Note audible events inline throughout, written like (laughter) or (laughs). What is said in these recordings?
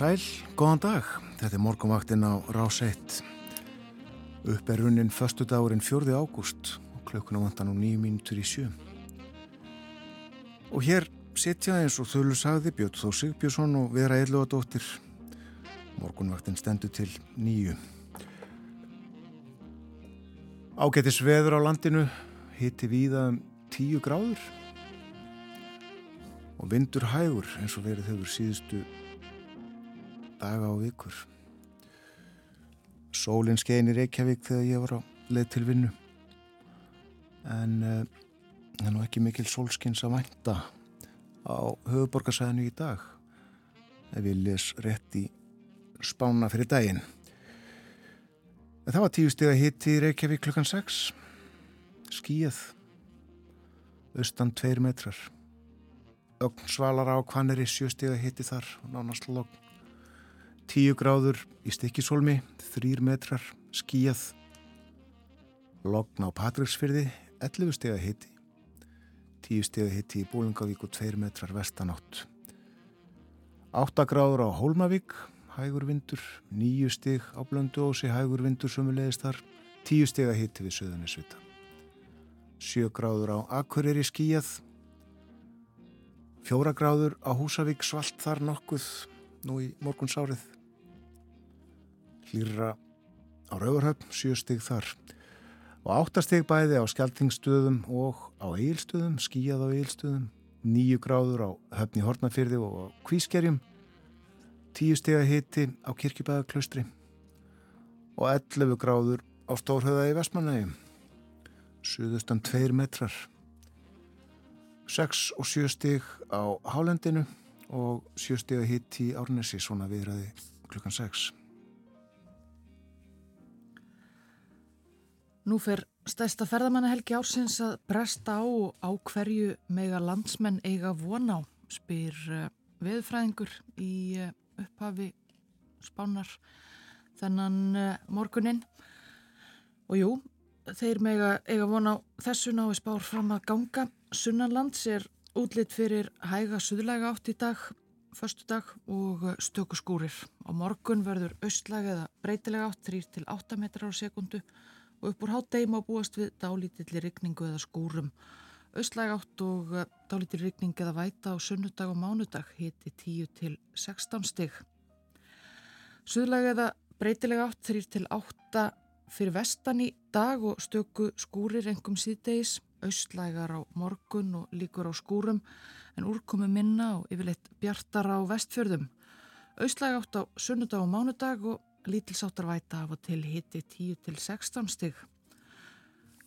sæl, góðan dag. Þetta er morgunvaktinn á Rás 1. Upp er runnin förstu dagurinn 4. ágúst og klukkuna vantan á 9 mínutur í sjö. Og hér sitja eins og þölu sagði Björn Þó Sigbjörnsson og Vera Eilóðadóttir. Morgunvaktinn stendur til nýju. Ágættis veður á landinu, hitti víða um 10 gráður og vindur hægur eins og verið hefur síðustu daga og vikur. Sólinn skein í Reykjavík þegar ég var á leið til vinnu. En það er nú ekki mikil sólskins að vænta á höfuborgarsæðinu í dag. Ef ég les rétt í spána fyrir daginn. En það var tíu steg að hitti í Reykjavík klukkan 6. Skíð. Östan 2 metrar. Ögn svalar á Kvaneri sjö steg að hitti þar. Nánast logg. 10 gráður í stikkisólmi, 3 metrar, skíjað, logn á Patricksfyrði, 11 steg að hitti, 10 steg að hitti í Bólingavík og 2 metrar vestanátt. 8 gráður á Hólmavík, hægur vindur, 9 steg á Blönduósi, hægur vindur sumulegist þar, 10 steg að hitti við Söðanisvita. 7 gráður á Akureyri skíjað, 4 gráður á Húsavík svalt þar nokkuð. Nú í morgunsárið hlýra á Rauvarhöfn, sjö stig þar og áttastig bæði á Skeltingstöðum og á Eilstöðum, skíjað á Eilstöðum, nýju gráður á Höfni Hortnafyrði og á Kvískerjum, tíu stiga hitti á Kirkjubæðaklaustri og 11 gráður á Stórhauða í Vestmanægjum, suðustan 2 metrar, 6 og 7 stig á Hálendinu og 7 stiga hitti í Árnesi, svona viðræði klukkan 6. Nú fer stæsta ferðamannahelgi ársins að bresta á og á hverju mega landsmenn eiga von á, spyr uh, veðfræðingur í uh, upphafi spánar þennan uh, morgunin. Og jú, þeir mega eiga von á þessu nái spár fram að ganga. Sunnanlands er útlitt fyrir hæga suðlæga átt í dag, förstu dag og stöku skúrir. Á morgun verður austlæga eða breytilega átt 3-8 metrar á sekundu og upp úr hátdegi má búast við dálítilli rigningu eða skúrum. Östlæg átt og eh, dálítilli rigning eða væta á sunnudag og mánudag hiti 10 til 16 stig. Suðlæg eða breytilega átt 3 til 8 fyrir vestan í dag og stöku skúrir engum síðdegis. Östlægar á morgun og líkur á skúrum en úrkomi minna og yfirleitt bjartar á vestfjörðum. Östlæg átt á sunnudag og mánudag og lítilsáttar væta af og til hitti 10 til 16 stig.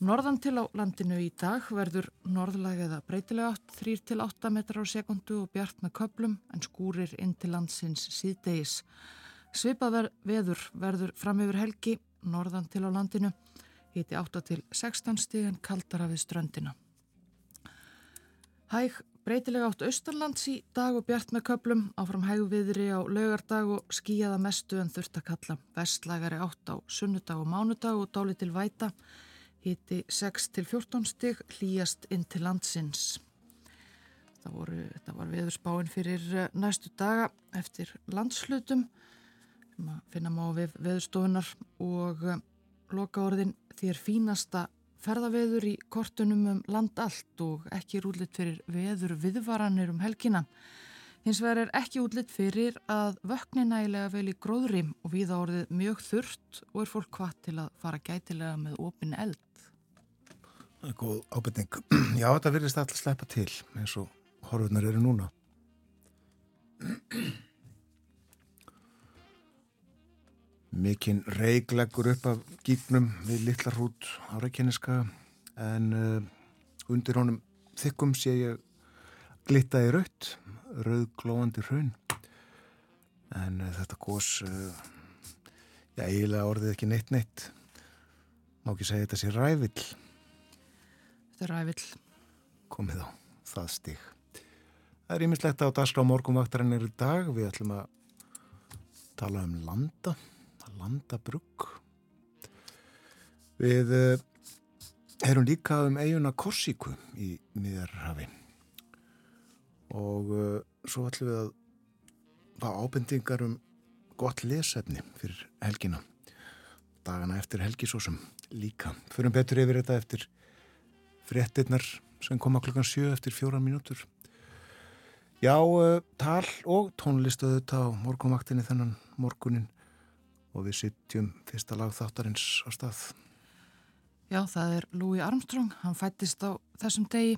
Norðan til á landinu í dag verður norðlæg eða breytilega 3 til 8 metrar á sekundu og bjart með köplum en skúrir inn til landsins síðdegis. Svipað veður verður fram yfir helgi norðan til á landinu hitti 8 til 16 stig en kaldara við ströndina. Hæg Breytilega átt austanlands í dag og bjart með köplum, áfram hægviðri á laugardag og skíjaða mestu en þurft að kalla. Vestlægari átt á sunnudag og mánudag og dáli til væta, hiti 6 til 14 stig, hlýjast inn til landsins. Það, voru, það var veðurspáinn fyrir eh, næstu daga eftir landslutum, finna má við veðurstofunar og eh, loka orðin þér fínasta ferðaveður í kortunum um land allt og ekki útlitt fyrir veður viðvaranir um helgina. Hins vegar er ekki útlitt fyrir að vöknin nægilega vel í gróðri og viða orðið mjög þurft og er fólk hvað til að fara gætilega með opin eld. Það er góð ábyrning. (clears throat) Já, þetta virðist alltaf sleppa til eins og horfurnar eru núna. (clears throat) Mikinn reigleggur upp af gífnum við litlar hrút á Reykjaneska en uh, undir honum þykkum sé ég glitta í raut, rauð glóðandi hraun. En uh, þetta gós, uh, já eiginlega orðið ekki neitt neitt. Má ekki segja þetta sé rævill. Þetta er rævill. Komið á það stig. Það er ímislegt á dagskrá morgunvaktarinn er í dag. Við ætlum að tala um landa landabrugg Við erum líka um eiguna Korsíku í miðjarhafi og uh, svo ætlum við að fá ábendingar um gott lesefni fyrir helgina dagana eftir helgisósum líka. Förum betur yfir þetta eftir fréttinnar sem koma klukkan sjö eftir fjóra mínútur. Já, uh, tal og tónlistuðu þetta á morgunvaktinni þennan morgunin og við sitjum fyrsta lag þáttarins á stað. Já, það er Louis Armstrong. Hann fættist á þessum degi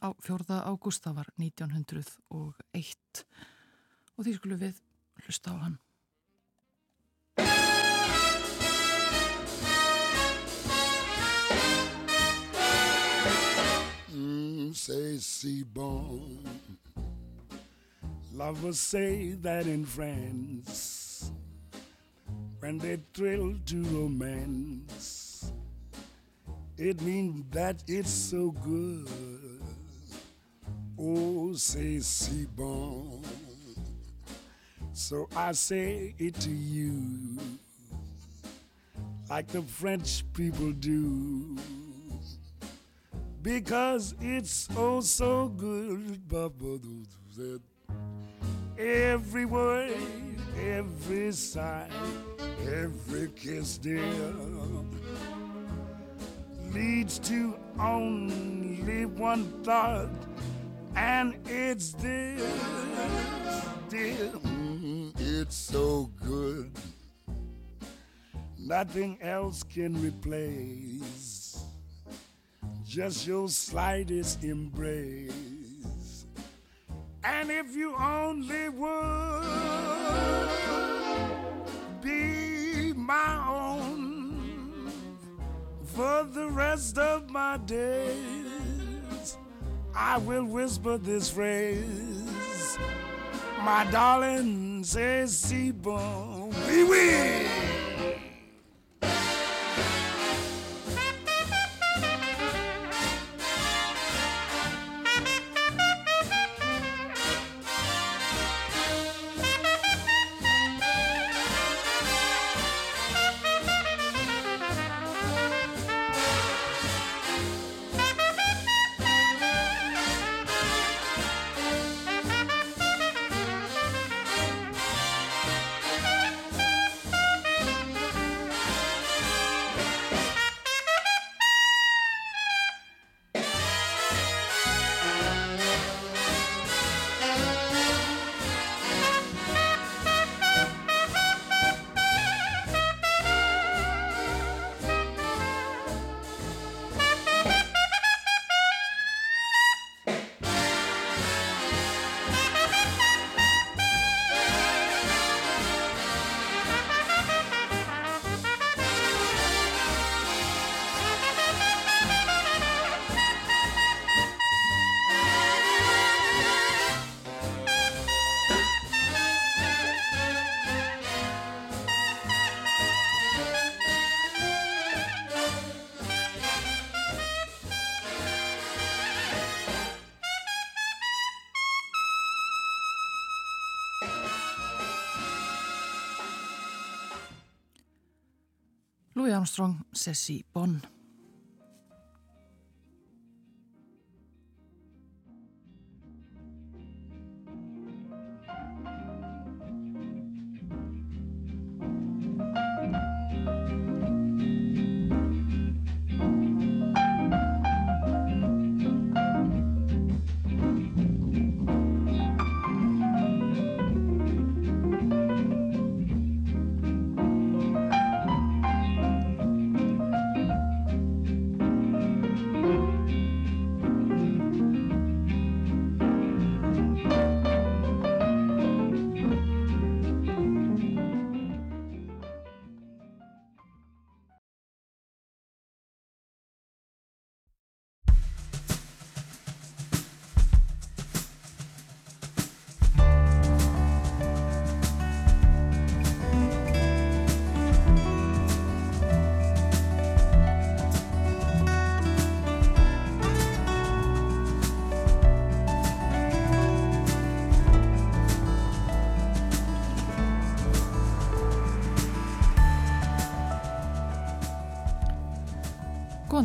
á 4. ágúst, það var 1901 og því skulum við hlusta á hann. Mm, say, C-Bone. Lovers say that in France, when they thrill to romance, it means that it's so good. Oh, say, C-Bone. So I say it to you, like the French people do because it's oh so good. Every word, every sigh, every kiss, dear, leads to only one thought, and it's this, dear. Mm, it's so good. Nothing else can replace just your slightest embrace. And if you only would my own for the rest of my days, I will whisper this phrase. My darling says, Seaborn, wee wee. sessi Bonn.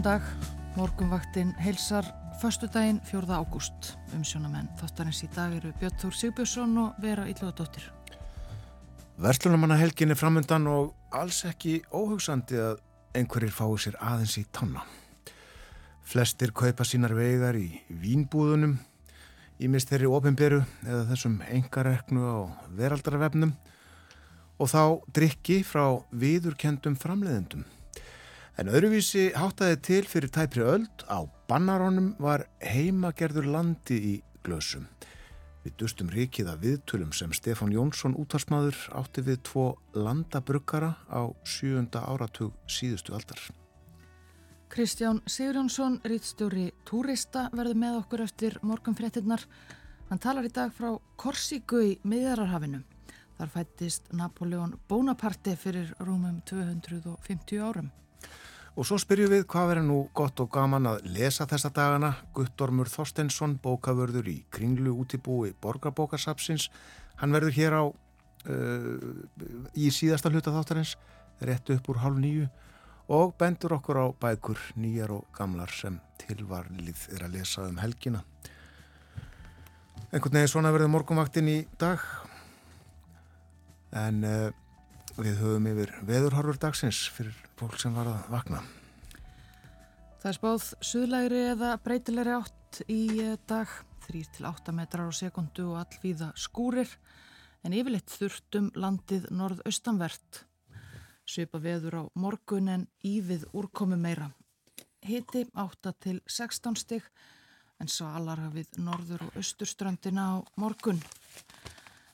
Dag, morgunvaktin heilsar förstu daginn 4. ágúst. Umsjónamenn þáttarins í dag eru Björn Þór Sigbjörnsson og Vera Ílluðadóttir. Verslunumannahelgin er framöndan og alls ekki óhugsandi að einhverjir fái sér aðeins í tanna. Flestir kaupa sínar vegar í vínbúðunum, í mist þeirri ofinberu eða þessum engareknu á veraldarvefnum og þá drikki frá viðurkendum framleiðendum. En öðruvísi háttaði til fyrir tæpri öld á bannarónum var heimagerður landi í glösum. Við dustum rikið að viðtölum sem Stefán Jónsson útvarsmaður átti við tvo landabrukkara á sjúunda áratug síðustu aldar. Kristján Sigurjónsson, rítstjóri Túrista, verður með okkur eftir morgunfréttinnar. Hann talar í dag frá Korsíku í miðjararhafinu. Þar fættist Napoleon Bonaparte fyrir rúmum 250 árum. Og svo spyrjum við hvað verður nú gott og gaman að lesa þessa dagana. Guttormur Þorstensson, bókavörður í Kringlu útibúi Borgarbókarsapsins. Hann verður hér á uh, í síðasta hluta þáttarins, rétt upp úr halv nýju og bendur okkur á bækur nýjar og gamlar sem tilvarlið er að lesa um helgina. Einhvern veginn svona verður morgunvaktin í dag en uh, við höfum yfir veðurhorfur dagsins fyrir fólk sem var að vakna. Það er spáð suðlægri eða breytilegri átt í eh, dag, 3-8 metrar á sekundu og allvíða skúrir, en yfirleitt þurftum landið norðaustanvert. Svipa veður á morgun en ívið úrkomi meira. Hiti 8 til 16 stygg, en salar hafið norður og austurströndina á morgun.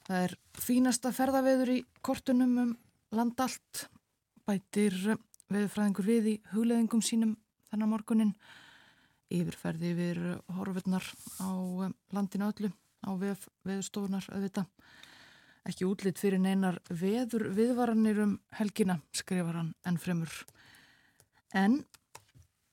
Það er fínasta ferðaveður í kortunum um landallt, bætir veðurfræðingur við í hugleðingum sínum þennan morgunin yfirferði yfir horfurnar á um, landinu öllu á veð, veðurstofunar auðvita ekki útlitt fyrir neinar veður viðvaranir um helgina skrifar hann enn fremur. En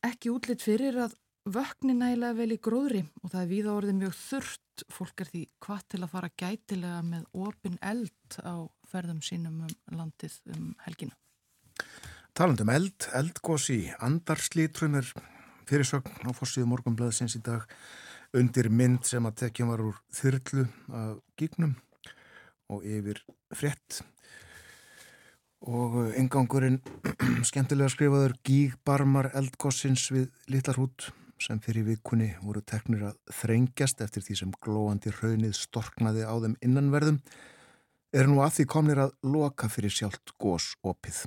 ekki útlitt fyrir að vökni nægilega vel í gróðri og það er víða orðið mjög þurft fólk er því hvað til að fara gætilega með opin eld á ferðum sínum um landið um helgina. Talandum eld, eldgós í andarslítrum er fyrirsögn á fórsíðu morgunblæðsins í dag undir mynd sem að tekja var úr þyrlu af gígnum og yfir frett og engangurinn (clears throat) skemmtilega skrifaður gígbarmar eldgóssins við Littlarhút sem fyrir vikunni voru teknir að þrengjast eftir því sem glóandi raunnið storknaði á þeim innanverðum er nú að því komnir að loka fyrir sjálft gós opið.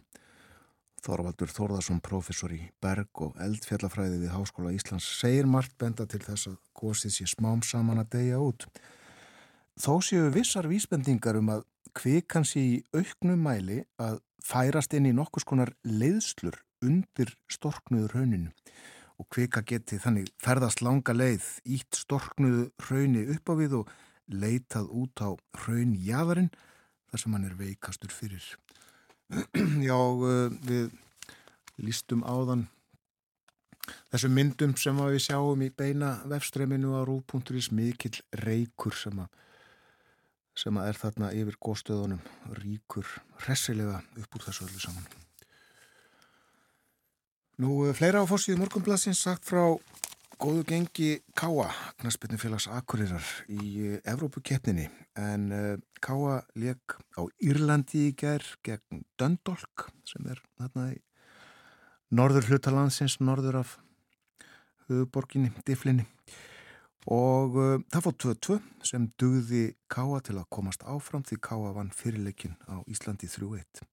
Þorvaldur Þórðarsson, professor í berg og eldfjallafræði við Háskóla Íslands, segir margt benda til þess að gósið sé smám saman að deyja út. Þó séu vissar vísbendingar um að kvikan sé í auknum mæli að færast inn í nokkus konar leiðslur undir storknuður rauninu og kvika geti þannig ferðast langa leið, ítt storknuðu rauni upp á við og leitað út á raunjaðarinn þar sem hann er veikastur fyrir (clears throat) Já, uh, við lístum áðan þessum myndum sem við sjáum í beina vefstreminu á rú.is mikill reykur sem að sem að er þarna yfir góðstöðunum ríkur hressilega upp úr þessu öllu saman. Nú, uh, fleira á fórsíðu morgunblassins sagt frá góðu gengi Káa, knastbyrnufélags Akurirar í uh, Evrópukeppninni. En uh, Káa leik á Írlandi í ger gegn Dundalk sem er þarna í norður hlutalandsins, norður af höfuborginni, Difflinni og uh, það fótt 2-2 sem dugði Káa til að komast áfram því Káa vann fyrirleikin á Íslandi 3-1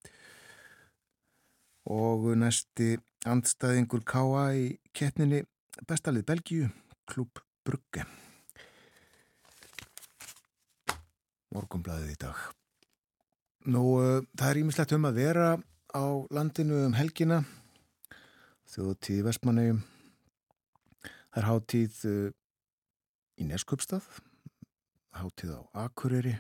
og næsti andstæðingur Káa í keppninni bestalið Belgíu, Klub Brugge. Morgumblaðið í dag. Nú, uh, það er ímislegt um að vera á landinu um helgina, þjóðtíð Vestmannegjum, það er hátíð uh, í Neskupstað, hátíð á Akureyri.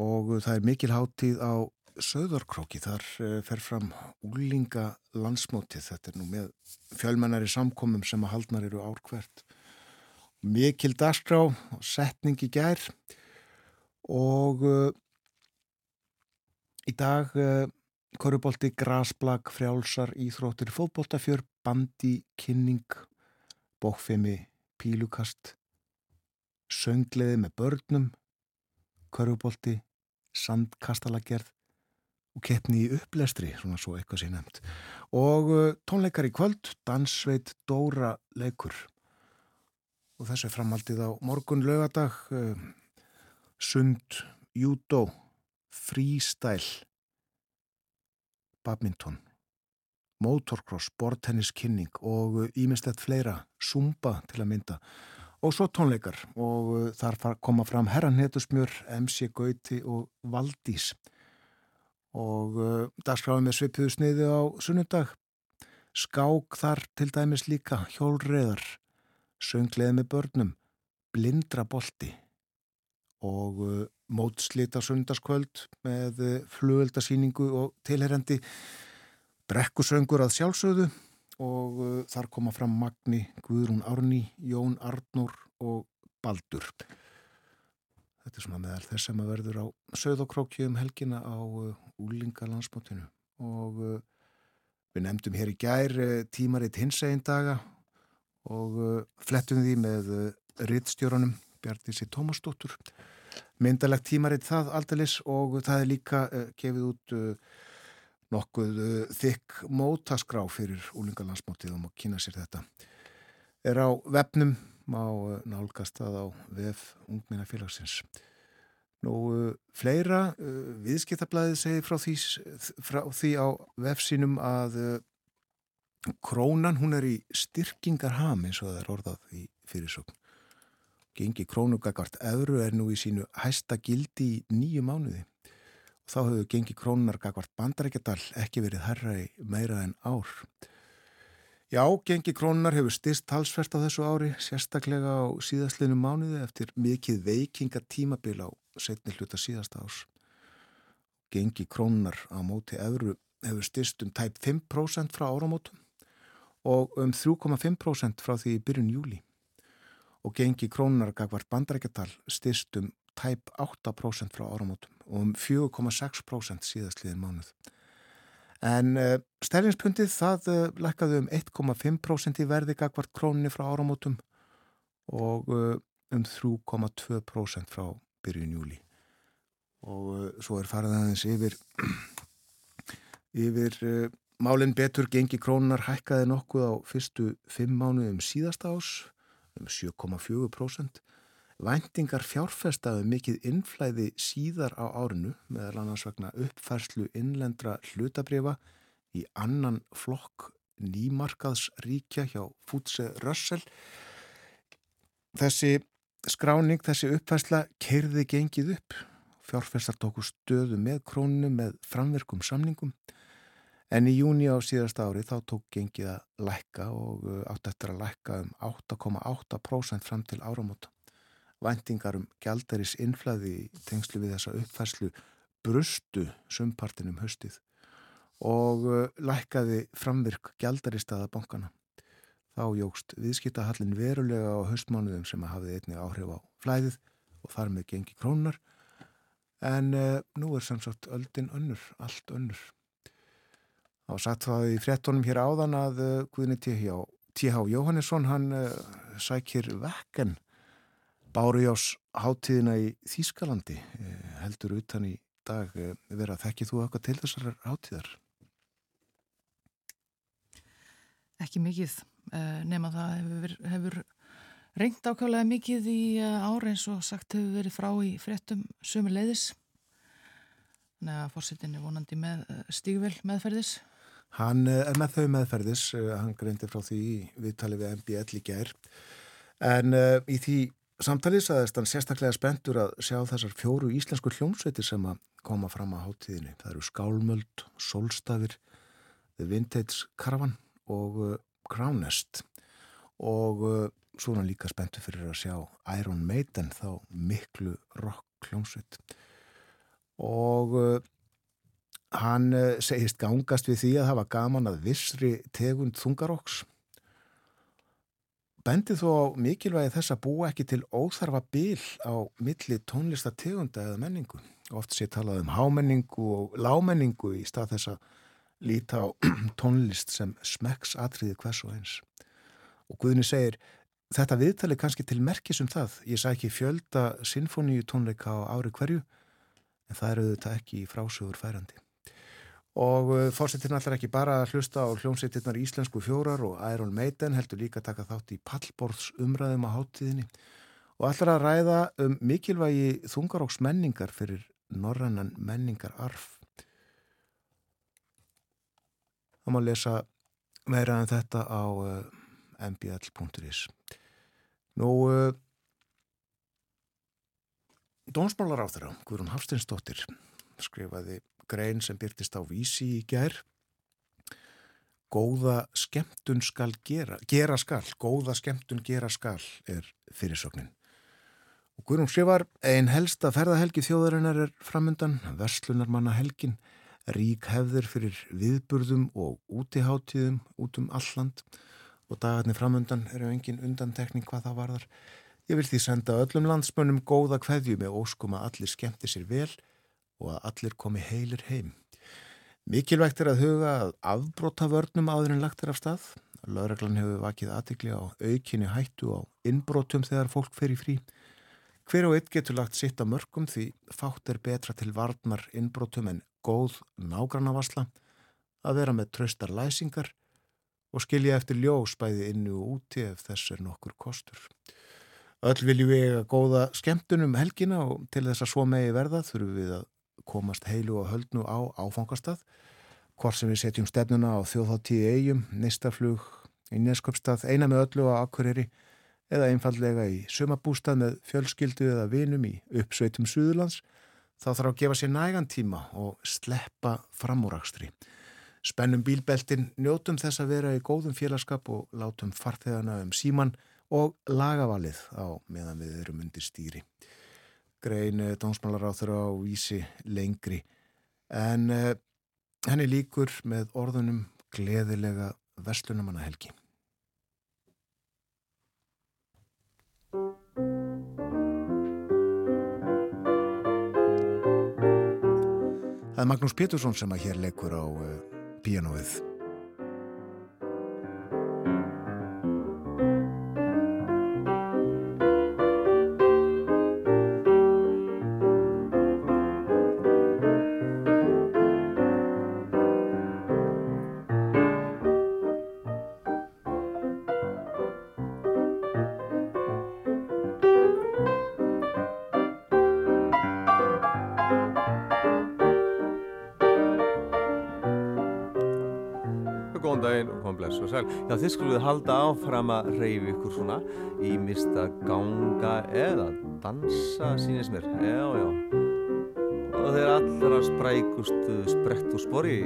Og það er mikil hátíð á Söðarkróki, þar uh, fer fram úlinga landsmótið, þetta er nú með fjölmennari samkomum sem að haldnar eru ár hvert. Mikil dagskrá og setning í gær og uh, í dag uh, Körubolti, grasblag, frjálsar, íþróttir, fótboltafjör, bandi, kynning, bókfemi, pílukast, söngleði með börnum, körubolti, sandkastalagerð og keppni í upplestri, svona svo eitthvað sé nefnt. Og uh, tónleikar í kvöld, dansveit Dóra leikur. Og þessu er framhaldið á morgun lögadag, uh, sund, júdó, freestyle, badminton, motocross, bortenniskynning og ímislegt fleira, zumba til að mynda og svo tónleikar og uh, þar koma fram Herran Hetusmjör, MC Gauti og Valdís og uh, dagskráðum með svipiðu sniði á sunnundag skák þar til dæmis líka hjólreðar söngleði með börnum. Blindra bolti og uh, mótslita sundarskvöld með uh, flugöldasýningu og tilherrendi brekkusöngur að sjálfsögðu. Og þar koma fram Magni, Guðrún Árni, Jón Arnur og Baldur. Þetta er svona meðal þess að verður á söðokrókju um helgina á uh, úlinga landsmótinu og uh, við nefndum hér í gær uh, tímaritt hins einn daga og uh, flettum því með uh, rittstjóranum Bjartísi Tómasdóttur. Myndalegt tímaritt það aldalis og það er líka gefið út nokkuð uh, þykk mótaskrá fyrir úlingalandsmótið og má kynna sér þetta. Er á vefnum, má uh, nálgast það á vef ungminnafélagsins. Nú, uh, fleira viðskiptablaðið segir frá því, frá því á vefsínum að krónan, hún er í styrkingarham eins og það er orðað í fyrirsögn. Gengi krónugagvart öðru er nú í sínu hæsta gildi í nýju mánuði þá hefur gengi krónunar gagvart bandarækjadal ekki verið herra í meira en ár. Já, gengi krónunar hefur styrst talsvert á þessu ári, sérstaklega á síðastlinu mánuði eftir mikið veikinga tímabil á setni hluta síðasta árs. Gengi krónunar á móti öðru hefur styrst um tæp 5% frá áramótum og um 3,5% frá því í byrjun júli. Og gengi krónunar gagvart bandarækjadal styrst um tæp 8% frá áramótum og um 4,6% síðastliðin mánuð. En uh, eh, stærlinspundið það uh, lækkaði um 1,5% í verði gagvart króninni frá áramótum og uh, um 3,2% frá byrjun júli. Og svo er farið aðeins yfir, (clears throat) yfir málinn betur gengi krónar hækkaði nokkuð á fyrstu fimm mánuðum síðasta ás um 7,4% Væntingar fjárfestaðu mikið innflæði síðar á árinu meðal annars vegna uppfærslu innlendra hlutabrifa í annan flokk nýmarkaðsríkja hjá Fútse Rössel. Þessi skráning, þessi uppfærsla kerði gengið upp. Fjárfestar tóku stöðu með krónu með framverkum samningum en í júni á síðasta ári þá tók gengið að lækka og átt eftir að lækka um 8,8% fram til áramóta væntingar um gjaldaris innflæði í tengslu við þessa uppfærslu brustu sumpartinum höstið og uh, lækkaði framvirk gjaldaristaða bankana. Þá jógst viðskiptahallin verulega á höstmánuðum sem hafði einni áhrif á flæðið og þar með gengi krónar en uh, nú er samsagt öldin önnur, allt önnur. Þá satt það í frettónum hér áðan að uh, Guðni T.H. Jóhannesson hann uh, sækir vekken Bárujás hátíðina í Þýskalandi eh, heldur utan í dag eh, vera þekkið þú eitthvað til þessar hátíðar? Ekki mikið eh, nema það hefur, hefur reynd ákvæmlega mikið í ári eins og sagt hefur verið frá í fréttum sömu leiðis þannig að fórsetin er vonandi með stígvel meðferðis. Hann er með þau meðferðis hann greindi frá því viðtali við MBL í gerð en uh, í því Samtalið saðist hann sérstaklega spendur að sjá þessar fjóru íslensku hljómsveitir sem að koma fram á háttíðinni. Það eru Skálmöld, Solstafir, The Vintage Caravan og Crownest. Og uh, svona líka spendur fyrir að sjá Iron Maiden þá miklu rock hljómsveit og uh, hann uh, segist gangast við því að var gaman að vissri tegund þungarokks. Bendi þó mikilvægi þess að búa ekki til óþarfa bil á milli tónlistategunda eða menningu. Oft sé talað um hámenningu og lámenningu í stað þess að líta á (clears throat) tónlist sem smekks atriði hvers og eins. Og Guðni segir, þetta viðtali kannski til merkis um það. Ég sæki fjölda sinfoníu tónleika á ári hverju, en það eru þetta ekki frásögur færandi. Og uh, fórsettin allar ekki bara að hlusta á hljómsveitirnar Íslensku fjórar og Iron Maiden heldur líka taka þátt í pallborðs umræðum á háttíðinni og allar að ræða um mikilvægi þungaróks menningar fyrir norrannan menningar arf. Það má lesa meira en þetta á uh, mbl.is. Nú, uh, Dónsmálar á þeirra, Guðrún Hafstinsdóttir, skrifaði grein sem byrtist á vísi í gær. Góða skemmtun skal gera gera skal, góða skemmtun gera skal er fyrirsögnin. Og Guðrún skrifar einn helsta ferðahelgi þjóðarinnar er framundan verslunarmanna helgin rík hefðir fyrir viðburðum og útiháttíðum út um alland og dagarnir framundan eru engin undantekning hvað það varðar ég vil því senda öllum landsmönnum góða kveðju með óskum að allir skemmti sér vel og að allir komi heilir heim. Mikilvægt er að huga að afbróta vörnum áður en lagt er af stað. Lögreglan hefur vakið aðtikli á aukinni hættu á innbrótum þegar fólk fer í frí. Hver og eitt getur lagt sitt að mörgum því fátt er betra til varnar innbrótum en góð nágrannavasla að vera með tröstar læsingar og skilja eftir ljósbæði innu og úti ef þess er nokkur kostur. Öll viljum við eiga góða skemmtunum helgina og til þess að svo megi verða þurfum við að komast heilu og höldnu á áfangastað hvort sem við setjum stefnuna á þjóðháttíði eigum, neistaflug í nesköpstað, eina með öllu á akkurýri eða einfallega í sumabústað með fjölskyldu eða vinum í uppsveitum Suðurlands þá þarf að gefa sér nægan tíma og sleppa framúrakstri. Spennum bílbeltin, njótum þess að vera í góðum félagskap og látum farþegana um síman og lagavalið á meðan við erum undir stýri grein eh, dómsmálaráþur á vísi lengri en uh, henni líkur með orðunum gleðilega vestlunumanna helgi. Er Magnús Pétursson sem að hér leikur á uh, píanóið. Já, þið skuluð halda áfram að reyfi ykkur svona í mista ganga eða dansa sínist mér. Já, já. Og þeir allra sprækustu sprett og spori.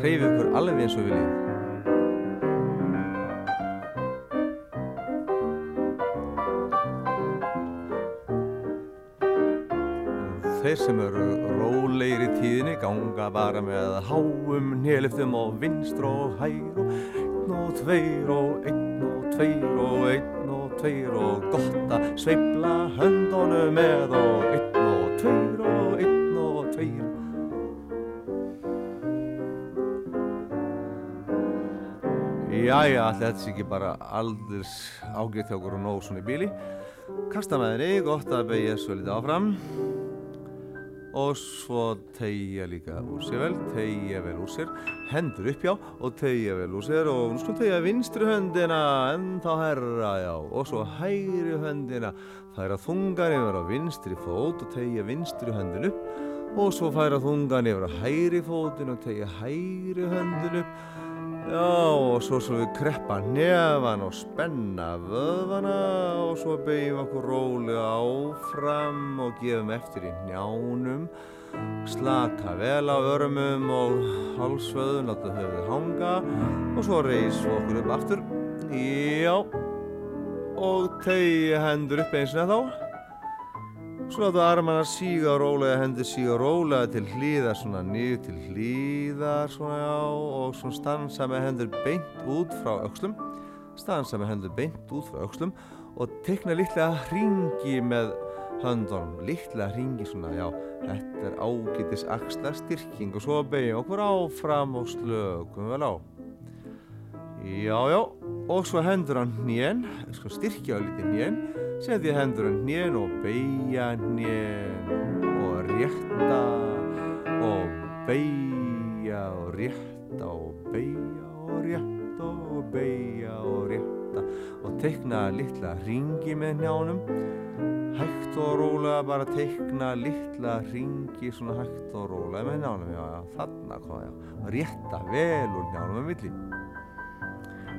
Reyfi ykkur alveg eins og viljið. Þeir sem eru rólegir í tíðinni ganga bara með háum néliftum og vinstr og hær og einn og tveir og einn og tveir og einn og tveir og gott að sveibla höndunum með og einn og tveir og einn og tveir. Jæja, þetta sé ekki bara aldurs ágriðt hjá okkur og nóg svona í bíli Kasta með henni, gott að beigja svo litið áfram og svo tegja líka úr sér vel, tegja vel úr sér, hendur upp já og tegja vel úr sér og nú skulum tegja vinstri höndina en þá herra já. Og svo hægri höndina, færa þungan yfir á vinstri fót og tegja vinstri höndin upp. Og svo færa þungan yfir á hægri fótin og tegja hægri höndin upp Já, og svo svo við kreppa nefan og spenna vöðvana og svo beigjum okkur rólega áfram og gefum eftir í njánum. Slaka vel á örmum og halsvöðun, láta höfuð hanga og svo reysum okkur upp aftur. Já, og tegja hendur upp eins og þá. Svo láta armarna síga rólega, hendur síga rólega til hlýðar, svona niður til hlýðar, svona já, og svona stansa með hendur beint út frá aukslum. stansa með hendur beint út frá aukslum og tekna litlega hringi með höndunum, litlega hringi svona, já, þetta er ágætis axla styrking og svo beigja okkur áfram og slökum vel á. Já, já, og svo hendur hann hnén, sko styrkja á liti hnén, setja hendur hann hnén og beigja hnén og rétta og beigja og rétta og beigja og rétta og beigja og rétta og teikna litla ringi með njánum hægt og rólega bara teikna litla ringi svona hægt og rólega með njánum já, já, þarna hvað, já, rétta vel úr njánum með milli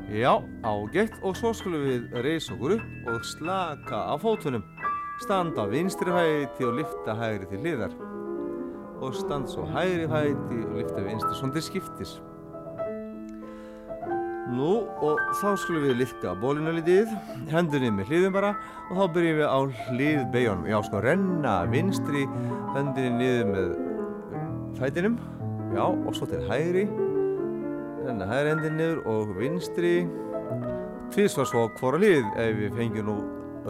Já, ágætt. Og svo skulum við reysa okkur upp og slaka á fótunum. Standa á vinstri fæti og lifta hægri til hliðar. Og standa svo hægri fæti og lifta vinstri svona til skiptis. Nú og þá skulum við lifta bólinu litið, hendunni með hliðum bara. Og þá byrjum við á hlið beigjónum. Já sko, renna vinstri hendunni niður með fætinum, já og svo til hægri, renna hægri hendunni niður og vinstri, tvísvar svo hvora hlið ef við fengjum nú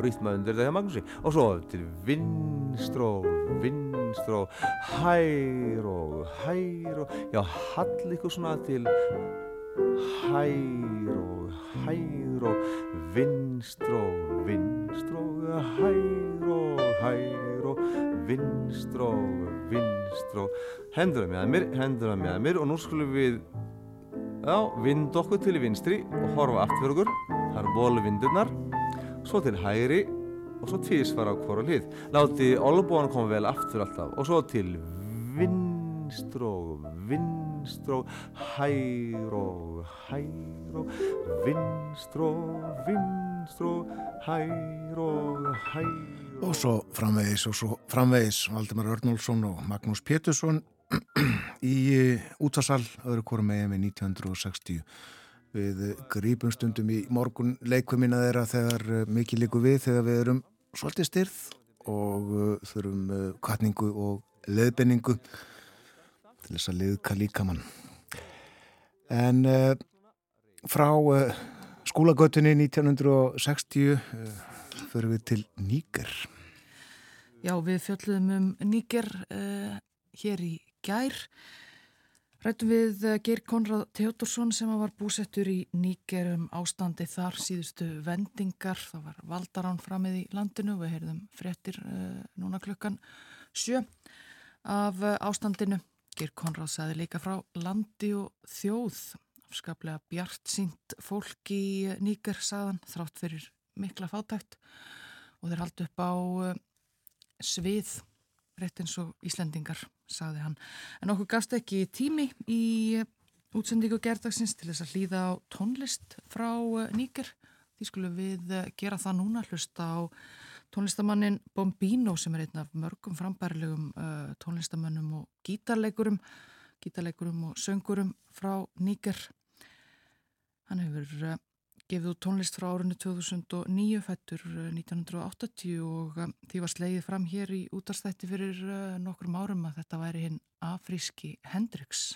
rýtma undir þetta hjá Magnúsi. Og svo til vinstr og vinstr og hær og hær og já, hall ykkur svona til hær og hær og vinstr og vinstr og hær og hær og vinstr og vinstr og hendur það með mér, hendur það með mér og nú skulum við já, vind okkur til vinstri og horfa aftur fyrir okkur. Það eru bólu vindurnar svo til hægri og svo tvísvar á hvora hlið. Láti olbúan koma vel aftur alltaf og svo til vinstr og vinstr og hær og hær og vinstr og vinstr og hær og hær Og svo framvegis og svo framvegis Valdimar Örnálsson og Magnús Pétursson í útasal öðru kórum megin við 1960 við grípum stundum í morgun leikvimina þeirra þegar mikið líku við þegar við erum svolítið styrð og þurfum kvartningu og leðbenningu til þess að liðka líkamann. En uh, frá uh, skólagötunni 1960 uh, förum við til Níker Já, við fjöldluðum um Níker hér í gær Rættum við Geir Konrad Teodorsson sem var búsettur í Níker um ástandi þar síðustu vendingar. Það var valdarán framið í landinu við heyrðum frettir uh, núna klukkan sjö af uh, ástandinu. Geir Konrad saði líka frá landi og þjóð. Afskaplega bjart sínt fólk í Níker saðan þrátt fyrir mikla fátækt og þeir haldi upp á uh, svið rétt eins og Íslendingar, sagði hann. En okkur gafst ekki tími í útsendingu gerðdagsins til þess að hlýða á tónlist frá Níker. Því skulum við gera það núna, hlusta á tónlistamannin Bombino sem er einn af mörgum frambærilegum uh, tónlistamannum og gítarleikurum, gítarleikurum og söngurum frá Níker. Hann hefur gefið út tónlist frá árunni 2009, fættur 1980 og því var slegið fram hér í útarstætti fyrir nokkrum árum að þetta væri hinn afríski Hendrix.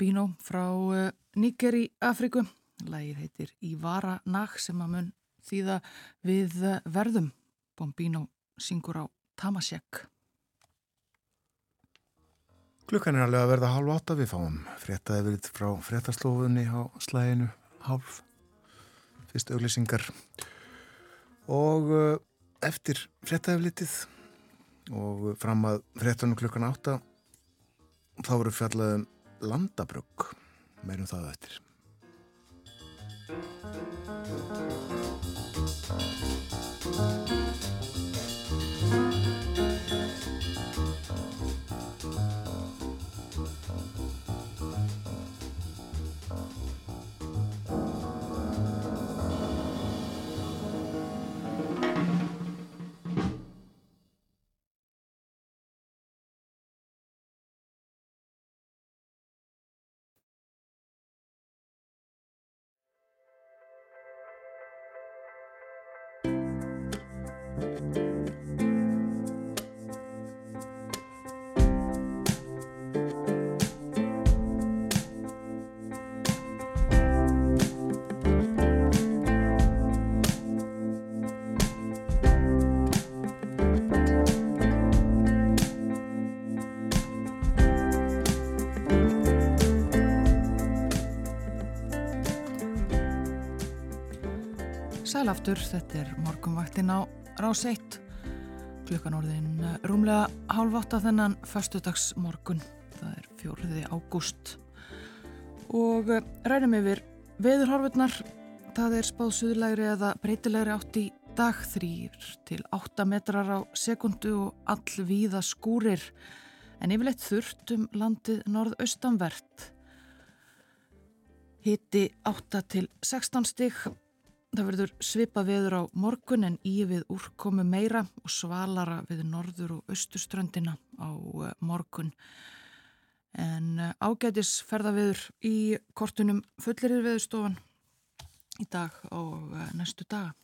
Bombino frá uh, Níker í Afriku. Lægir heitir Ívara Nag sem að mun þýða við uh, verðum. Bombino syngur á Tamasek. Klukkan er alveg að verða hálf átta við fáum fréttaði verið frá fréttastofunni á slæginu hálf fyrst auglýsingar og uh, eftir fréttaði litið og fram að fréttunum klukkan átta þá voru fjallaðum landabrugg. Meirum það eftir Sælaftur, þetta er morgunvaktin á rás 1 klukkan orðin eh, rúmlega hálf átta þennan fastudags morgun það er fjóriði ágúst. Og eh, rænum yfir veðurhorfurnar. Það er spáð suðlegri eða breytilegri átt í dag. Þrýr til 8 metrar á sekundu og all víða skúrir. En yfirleitt þurft um landið norðaustanvert. Hitti 8 til 16 stig Það verður svipa veður á morgun en í við úrkomu meira og svalara við norður og austurströndina á eh, morgun. En eh, ágætis ferðaveður í kortunum fullirir veðurstofan í dag og eh, næstu daga.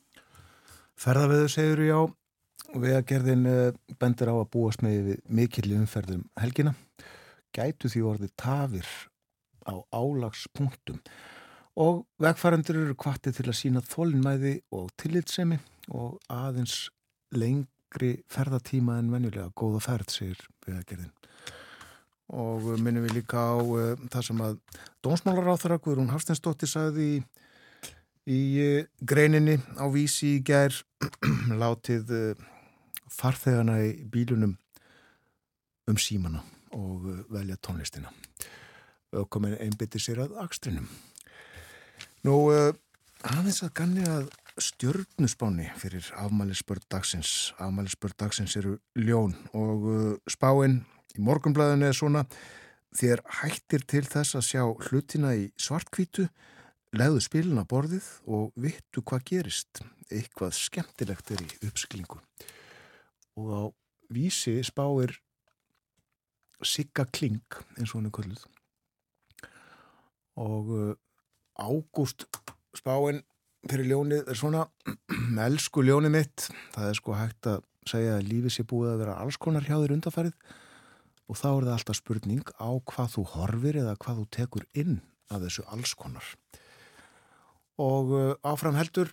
Ferðaveður segur já og við að gerðin bendur á að búast með mikill umferðum helgina. Gætu því orðið tafir á álagspunktum og vegfærandur eru kvartið til að sína þólinnmæði og tillitsemi og aðeins lengri ferðatíma en venjulega góða ferð, segir vegagerðin. Og minnum við líka á uh, það sem að þeirra, Guðrún Hafstensdóttir sagði í, í uh, greininni á vísi í gær (clears throat) látið uh, farþegana í bílunum um símana og velja tónlistina. Og komin einbytti sér að akstrinum. Nú, uh, aðeins að ganni að stjörnusbáni fyrir afmælisbörn dagsins. Afmælisbörn dagsins eru ljón og uh, spáinn í morgunblæðinu er svona þér hættir til þess að sjá hlutina í svartkvítu, leiðu spilin að borðið og vittu hvað gerist. Eitthvað skemmtilegt er í uppsklingu. Og á vísi spáir Sigga Kling eins og hann er kvölduð og uh, ágúst spáinn fyrir ljónið er svona (clears throat) elsku ljónið mitt það er sko hægt að segja að lífið sé búið að vera alls konar hjá þér undarfærið og þá er það alltaf spurning á hvað þú horfir eða hvað þú tekur inn af þessu alls konar. Og uh, áfram heldur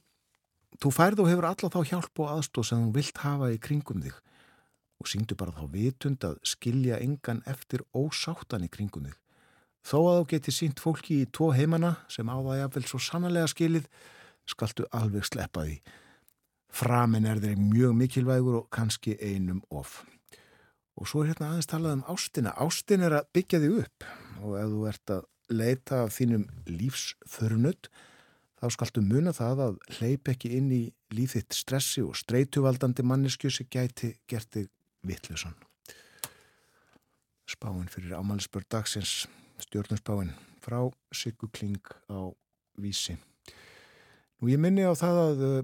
þú færð og hefur alla þá hjálp og aðstóð sem þú vilt hafa í kringum þig og syngdu bara þá vitund að skilja engan eftir ósáttan í kringum þig Þó að þú geti sínt fólki í tvo heimana sem á það jáfnvel svo sannlega skilið, skaltu alveg sleppa því. Framin er þeir mjög mikilvægur og kannski einum of. Og svo er hérna aðeins talað um ástina. Ástin er að byggja þig upp og ef þú ert að leita af þínum lífsförnutt, þá skaltu muna það að hleyp ekki inn í lífitt stressi og streytuvaldandi manneskjösi gæti gert þig vittlusan. Spáinn fyrir ámælisbörn dagsins stjórnusbáinn frá Siggu Kling á Vísi. Nú ég minni á það að uh,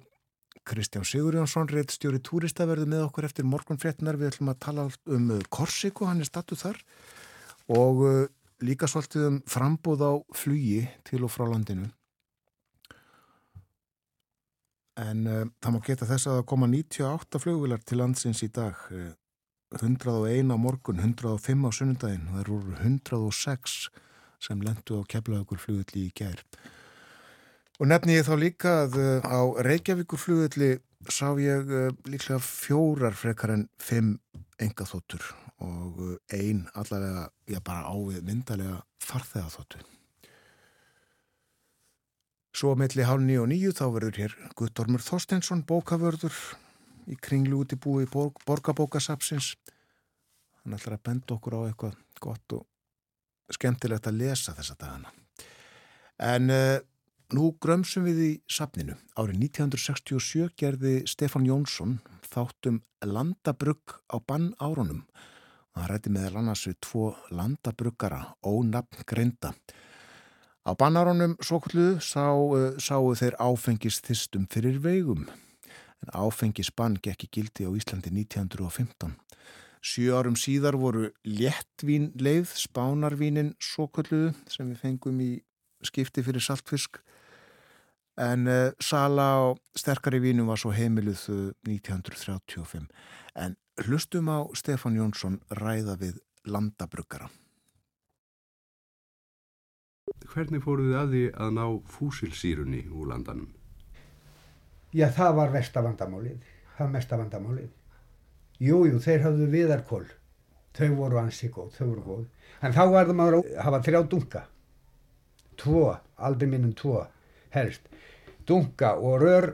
Kristján Sigurjónsson, reitt stjóri túrista verður með okkur eftir morgunfréttinar. Við ætlum að tala um uh, Korsíku, hann er statuð þar og uh, líka svolítið um frambúð á flugi til og frá landinu. En uh, það má geta þess að það koma 98 flugvilar til landsins í dag. 101 á morgun, 105 á sunnundaginn, það eru 106 sem lendu á keflaugur flugulli í gær. Og nefni ég þá líka að uh, á Reykjavíkur flugulli sá ég uh, líklega fjórar frekar en fimm engaþóttur og uh, ein allavega, já bara ávið myndalega farþegaþóttu. Svo melli hálf nýju og nýju þá verður hér Guttormur Þorstensson bókavörður í kringlu út í búi borg, borgabókasapsins. Hann ætlar að benda okkur á eitthvað gott og skemmtilegt að lesa þessa dagana. En uh, nú grömsum við í sapninu. Árið 1967 gerði Stefan Jónsson þáttum landabrugg á bann árunum. Hann rætti meðal annars við tvo landabruggara, ónafn greinda. Á bannárunum svokulluðu sá, uh, sáu þeir áfengis þistum fyrir veigum. En áfengisbann gekk í gildi á Íslandi 1915. Sjö árum síðar voru léttvín leið, spánarvínin svokulluðu sem við fengum í skipti fyrir saltfisk. En uh, sala á sterkari vínum var svo heimiluð 1935. En hlustum á Stefan Jónsson ræða við landabruggara. Hvernig fóruð þið að því að ná fúsilsýrunni úr landanum? Já, það var vestavandamálið, það var mestavandamálið. Jú, jú, þeir hafðu viðarkól, þau voru ansi góð, þau voru góð. En þá var það maður að hafa þrjá dunga, tvo, aldrei minnum tvo, helst. Dunga og rör,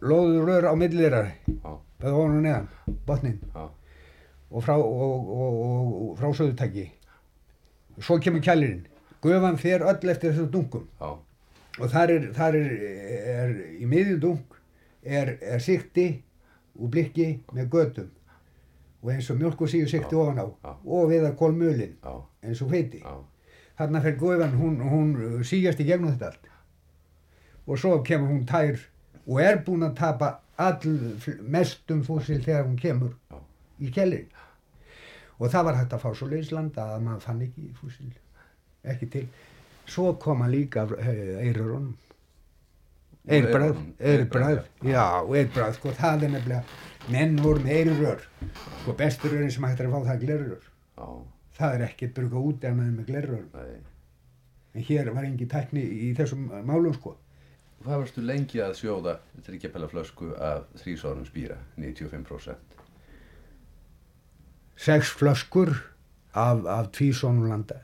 loður rör á millirar, Já, það var nú neðan, botnin, já, og frá, og, og, og, og frá söðutæki. Svo kemur kælirinn, gufan fer öll eftir þessum dungum. já, og þar er, þar er, er í miðjum er, er sikti og blikki með gödum og eins og mjölk og síu sikti ofan á. og við að kól mölin eins og feiti þarna fer gufan, hún, hún síjast í gegnum þetta allt. Og svo kemur hún tær og er búin að tapa all mestum fósil þegar hún kemur Já. í kellir og það var hægt að fá svo lauslanda að maður fann ekki fósil ekki til svo koma líka eirurunum Eyrunum, eirbræð eyrbragð, já, eirbræð, sko, það er nefnilega menn voru með eirurör sko, bestur rörin sem hægt er að fá það er glerurör já, það er ekkert bruka út er með glerurör nei. en hér var engin tækni í þessum málum sko. Hvað varstu lengi að sjóða þryggjapella flösku af þrísórum spýra, 95%? sex flöskur af, af tvísónum landa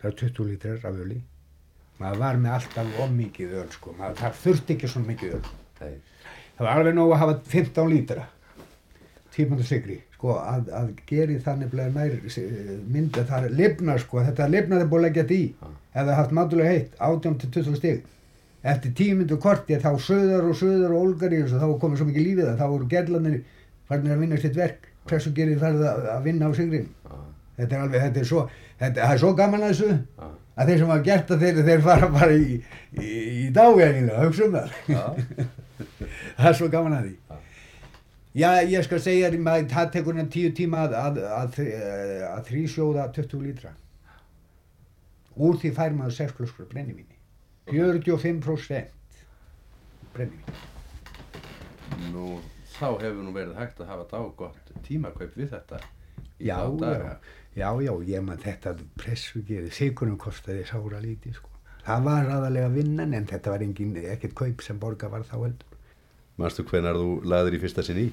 það er 20 lítrar af öli. Maður var með alltaf ómikið öl sko, maður það þurfti ekki svona mikið öl. Nei, það var alveg nóg að hafa 15 lítra. Tímandu sigri sko, að, að geri það nefnilega nær mynda það lifnar sko, þetta lifnar er búin að leggja þetta í. Ef það haft mátulega heitt, 18 til 20 stig. Eftir tímyndu korti þá söðar og söðar og ólgar í þessu þá komið svo mikið lífið það, þá voru gerlanir farinir að vinna sitt verk. Pressu gerir það að, að vinna á sigrin þetta er alveg, þetta er svo þetta, er svo gaman að þessu að þeir sem hafa gert það þeir, þeir fara bara í, í, í dágæðinlega, hugsa um það það er svo gaman að því. Já, ég skal segja þér maður, það tekur henni tíu tíma að, að, að, að, að þrísjóða 20 lítra. Úr því fær maður 6 flöskur af brennivíni 45% brennivín nú þá hefur nú verið hægt að hafa dágott tímakaup við þetta í já, þá daga. já, já, já, ég maður þetta pressu gerði, sigurnum kostaði sára lítið sko. það var aðalega vinnan en þetta var engin, ekkert kaup sem borga var þá heldur Manstu hvenar þú laður í fyrsta sinn í?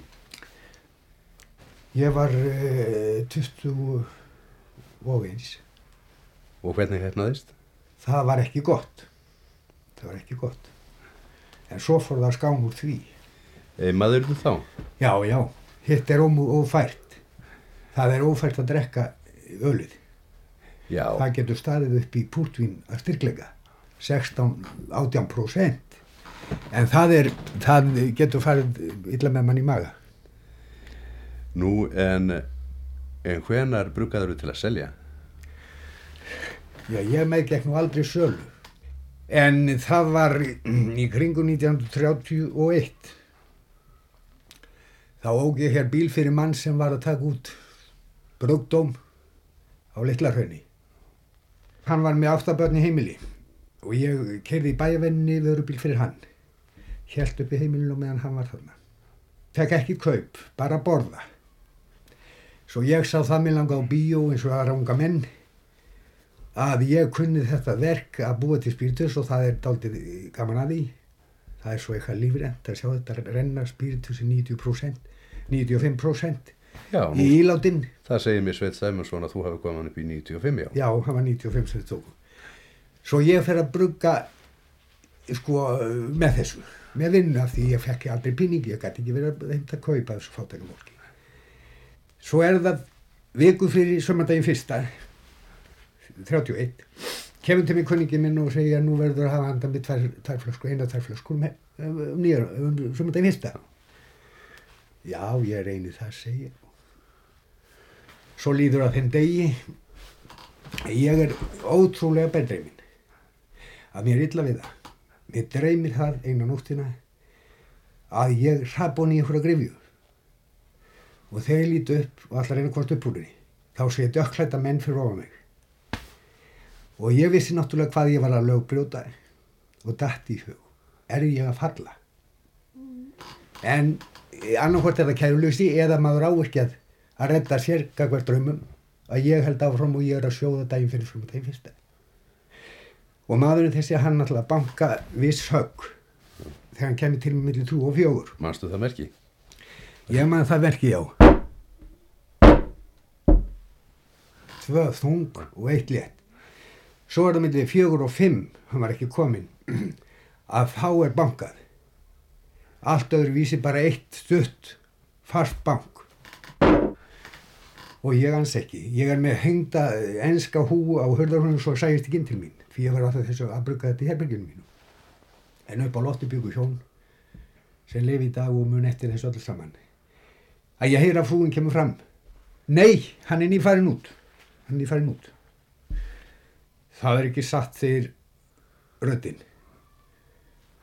Ég var uh, 20 og eins. Og hvernig hefnaðist? Það var ekki gott. Það var ekki gott. En svo fór það skám úr því. E, maður þú þá? Já, já, hitt er ófært. Það er ófært að drekka ölið. Já, Það getur staðið upp í púrtvín að styrkleika. 16-18%. En það, er, það getur farið illa með mann í maga. nú en, en hvenar bruggaður þú til að selja? Já, ég meðgekk nú aldrei sölu. En það var í kringu 1931. Þá óg ég hér bíl fyrir mann sem var að taka út brugdóm á Littlarhraunni. Hann var með áttabörn í heimili og ég kerði í bæjavenni vörubíl fyrir hann. Hjælt upp í heimilinu meðan hann var þarna. Fekk ekki kaup, bara borða. Svo ég sá það mér langa á bíó eins og aðra unga menn að ég kunni þetta verk að búa til spiritus og það er daldið gaman að því það er svo eitthvað lífrent að sjá þetta renna spiritus í 90% 95% Já, í íláttinn það segir mér Sveit Sæmundsson að þú hafi hann upp í 95, já. já, hann var 95 sem þið tóku svo ég fer að brugga sko með þessu með vinnu af því ég fekk aldrei pinningi ég gæti ekki verið að heimta að kaupa þessu fátækum fólki. Svo er það viku fyrir sömandaginn fyrsta 31 kemur til mig kunningi minn og segja nú verður að hafa handan með tvær, tvær flöskur, eina tvær flöskur um, um, um nýjar, um sömandaginn fyrsta. Já, ég reyni það að segja svo líður að þeim degi ég er ótrúlega bedreiminn að mér illa við það. Mér dreymir það eina nóttina að ég hrabon í einhverja grifju og þegar ég líti upp og allar einu hvort upp úr henni þá sé ég dökklæta menn fyrir ofan mig. Og ég vissi náttúrulega hvað ég var að lögbrjóta og datt í hug. Er ég að falla? En annarkvort er það kæruleysi eða maður á ekki að redda sér kakvar draumum að ég held áfram og ég er að sjóða daginn fyrir frum og daginn fyrsta. Og maðurinn þessi hann alltaf banka viss högg þegar hann kemur til með millir trú og fjögur. Manstu það merki? ég man það verki já. Tvö þung og eitt létt. Svo er það millir fjögur og fimm hann var ekki kominn að þá er bankað. Allt öðru vísi bara eitt stutt fast bank og ég ans ekki. Ég er með hengda enska hú á hörðarhunum svo sæðist ekki inn til mín. Því ég var alltaf þessu að brugga þetta í herberginu mínu. En upp á lofti byggu hjón sem lifi í dag og mun eftir þessu öllu saman. Að ég heyra að frúin kemur fram. Nei, hann er nýfarin út. Hann er nýfarin út. Það er ekki satt þegar röddinn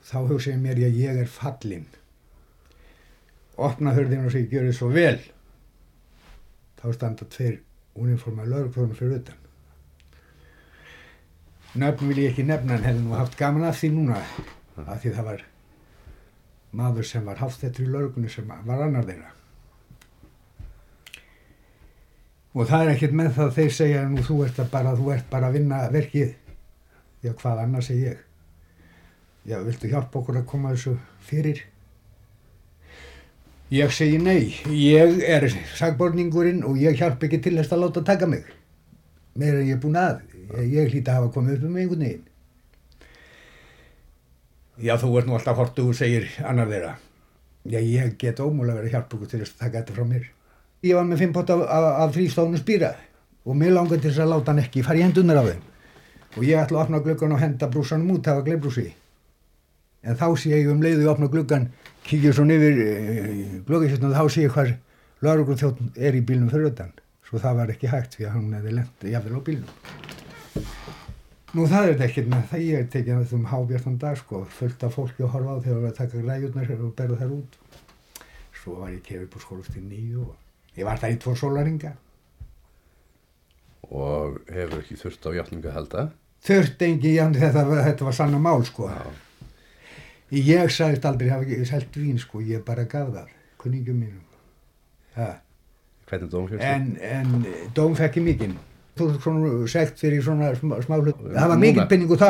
þá hugsa ég mér að ég er fallinn. Opna hörðin og segja gjör þið svo vel þá standa tveir uniforma lögurklónu fyrir utan. Nöfn vil ég ekki nefna en hefði nú haft gaman af því núna af því það var maður sem var hafstettur í lögurklónu sem var annar þeirra. Og það er ekkert með það að þeir segja nú þú ert að bara, þú ert bara að vinna verkið. Já hvað annars er ég? Já viltu hjálpa okkur að koma þessu fyrir ég segi nei ég er sagborningurinn og ég hjálp ekki til þess að láta taka mig. Meira en ég er búin að ég, ég hlýta að hafa komið upp um einhvern veginn. Já þú ert nú alltaf hortu og segir annar þeirra. Já ég get ómúlega verið að hjálpa okkur til þess að taka þetta frá mér. Ég var með fimm pott af, af, af þrýstónu spýra og mér langar til þess að láta hann ekki fara í hendunar á þeim. Og ég ætla að opna gluggan og henda brúsanum út hafa gleibrúsi en þá sé ég um leiðu að opna gluggan kíkja svo nefnir uh, gluggasjötun og þá sé ég hvað laurugur þjótt er í bílnum fyrir utan. Svo það var ekki hægt því að hann hefði lengt jafnvel á bílnum. Nú það er þetta ekkert með það. Ég er tekið að þessum hábjartan dag sko fullt af fólki að horfa á þegar við að taka græjurnar og berða þær út. Svo var ég kefið på skólastinn nýju og ég var það í tvo sólaringa Og hefur ekki þurft á játninga að halda? þurft engi jafn þetta, var- þetta var sanna mál sko. Já. Ég sagðist aldrei hafa ekki selt vín sko ég bara gaf það kunningum mínum. En, en dóm fekk ég mikinn. Þú veist svona sekt fyrir svona smá, smá hlut. Það var Núna? mikill penningu þá.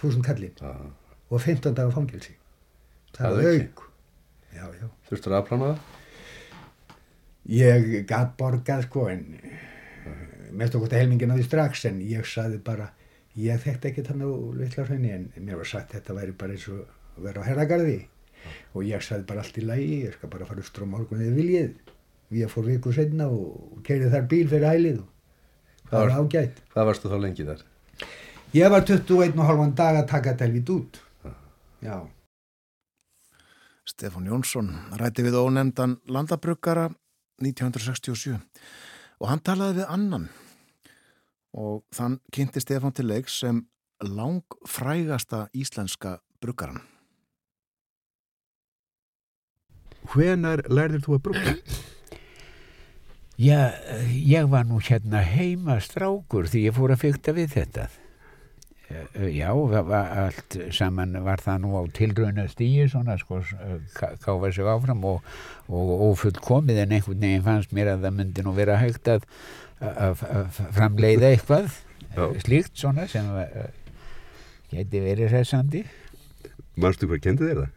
Þúsund kallinn Já. og 15 dagar fangelsi. Það var auk. Þurftur að afplána það? ég gat borgað sko en mest okkur helmingin að því strax en ég saði bara ég þekkti ekki þannig á litla hraunni en mér var sagt þetta væri bara eins og að vera á herragarði og ég saði bara allt í lagi ég skal bara fara austur á morgun eða viljið við fór viku setna og keirið þar bíl fyrir hælið og það var ágætt. Hvað varstu þá lengi þar? ég var 21 og halvan dag að taka þetta helvít út já. Stefán Jónsson ræti við ónefndan landabruggara 1967 og hann talaði við annan. Og þann kynnti Stefán til leiks sem langfrægasta íslenska bruggaran. Hvenar lærðir þú að brugga? Já, ég var nú hérna heima strákur því ég fór að fykta við þetta. Eh, Já, allt saman var það nú á tilrauna stíi svona sko, eh, ká- káfa sig áfram og, og ófullkomið en einhvern veginn fannst mér að það myndi nú vera hægt að, að, að framleiða eitthvað Já. slíkt svona sem geti verið hressandi. Manstu hvað kendi þér það?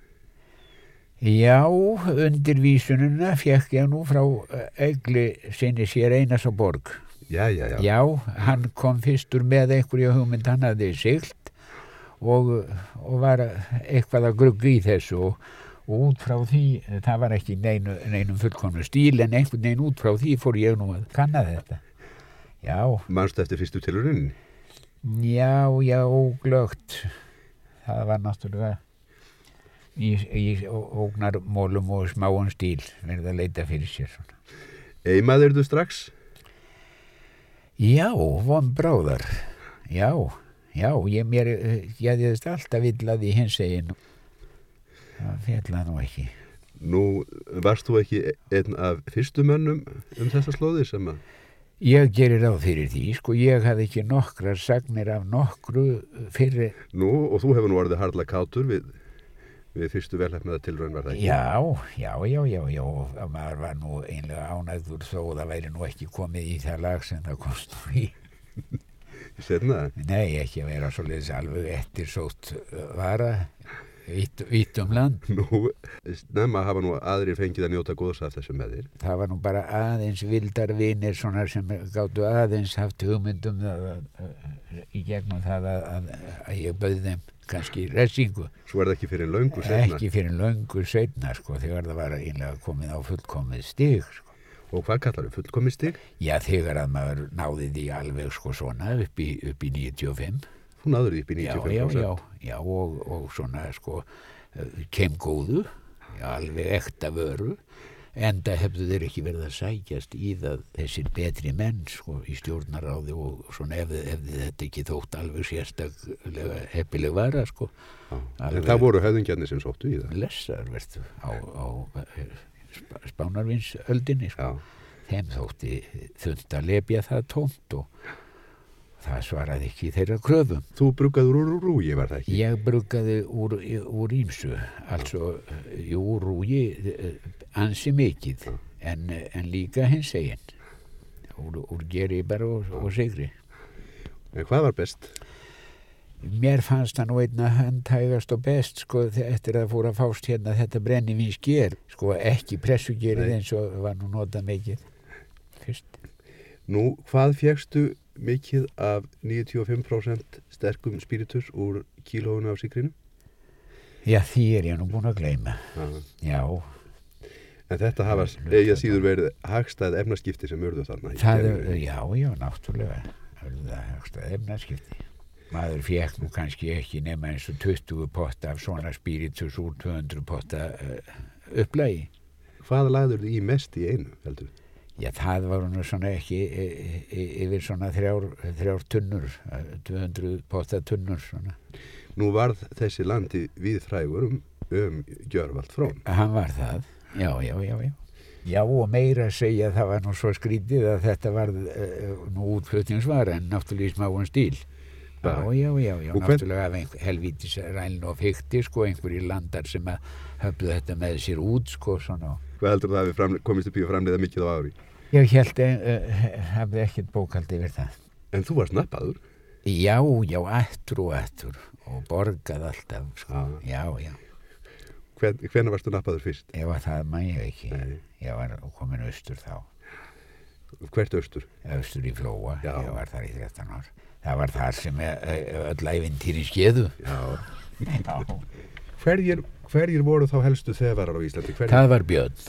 Já, undirvísununa fekk ég nú frá uh, Egli sinni sér Einars á borg. Já, já, já. Já, hann kom fyrstur með einhverja hugmynd, hann hafði siglt og, og var eitthvað að grugga í þessu og, og út frá því, það var ekki neinu, neinum fullkomnu stíl en einhvern veginn út frá því fór ég nú að kanna þetta. Já, Manstu eftir fyrstu tilurinn? já, já, óglögt. Það var náttúrulega í, í ógnarmólum og smáum stíl verið að leita fyrir sér. Eimaður þú strax? Já, von bráðar. Já, já, ég mér, ég hefðist alltaf villað í hins eginn. Það fjalla nú ekki. Nú, varst þú ekki einn af fyrstu mönnum um þessa slóði sem að... Ég gerir ráð fyrir því, sko, ég hafði ekki nokkrar sagnir af nokkru fyrir, Nú, og þú hefur nú orðið harla kátur við, við fyrstu velhæfnaða tilraun var það ekki? já, já, já, já, já, og maður var nú einlega ánægður þó það væri nú ekki komið í það lag sem það komst nú í. Sérna, Nei, ekki að vera svoleiðis alveg eftir sótt vara, vitt, vitt um land. nú, snemma hafa nú aðrir fengið að njóta góðs af þessu með þér. það var nú bara aðeins vildar vinir svona sem gáttu aðeins haft hugmyndum að, að, í gegnum það að, að, að ég bauði þeim kannski resingu, Svo er það ekki fyrir löngu sérna. ekki fyrir löngu seinna sko, þegar það var einlega komið á fullkomið stig sko. Og hvað kallar þau? Fullkomi stig? já, þegar að maður náði því alveg sko svona upp í, upp í 95 Þú náður því upp í já, 95%. já, já, já og, og svona sko eh, kem góðu já, alveg ekta vöru enda hefðu þeir ekki verið að sækjast í það þessir betri menn sko í stjórnaráði og svona ef, ef þetta ekki þótt alveg sérstaklega heppileg vara sko Já. En Alveg. það voru höfðingjarnir sem sóttu í það. lessar verður á, á eh, sp spánarvinsöldinni sko þeim þótti þund að lepja það tómt og það svaraði ekki þeirra kröfum Þú bruggaður úr rúi, var það ekki? Ég bruggaði úr, úr ímsu, altså jú, rúi eh, ansi mikið, en, en líka hins eginn, úr, úr geri bara og, og sigri. En hvað var best? Mér fannst það nú einna handhægast og best, sko, eftir að fóra fást hérna þetta brennivins ger, sko, ekki pressugerið eins og var nú notað mikið fyrst. Nú, hvað fjegstu mikið af 95% sterkum spiritus úr kílóinu af sigrinu? Já, því er ég nú búin að gleyma. Já, En þetta hafa hlutlausa. síður verið hagstæð efnaskipti sem urðu þarna. er, já, já, náttúrulega, það er högst að efnaskipti. Maður fekk nú kannski ekki nema eins og 20 potta af svona spiritus úr 200 potta uh, upplægi. Hvað lagður þið í mest í einu, heldur? Já, það var nú svona ekki e, e, yfir svona þrjár, þrjár tunnur, eh, 200 potta tunnur svona. Nú varð þessi landi við frægur um, um Gjörvald Frón. Hann var það, já, já, já, já. Já, og meira að segja það var nú svo skrítið að þetta var uh, nú útflutningsvara en náttúrulega í smáum stíl. Já, já, já, já, Og hvern- náttúrulega af einhver, helvítis ræln og fykti, sko, einhverjir landar sem að höfðu þetta með sér út, sko, svona. Hvað heldur það að við komist upp í að framleiða mikið á ári? Ég held, uh, hafði ekkert bókald yfir það. En þú varst nappaður. Já, já, ættur og ættur og borgað alltaf, sko, já, já. Hven, hvenær varstu nappaður fyrst? Ef að það maður ég ekki, Nei. ég var komin austur þá, Hvert austur? austur í Flóa, Já. ég var þar í 13 ár. Það var þar sem eh, öll æfintýrin skeðu. (laughs) Hverjir, hverjir voru þá helstu þefarar á Íslandi? Hverjir? Það var Björn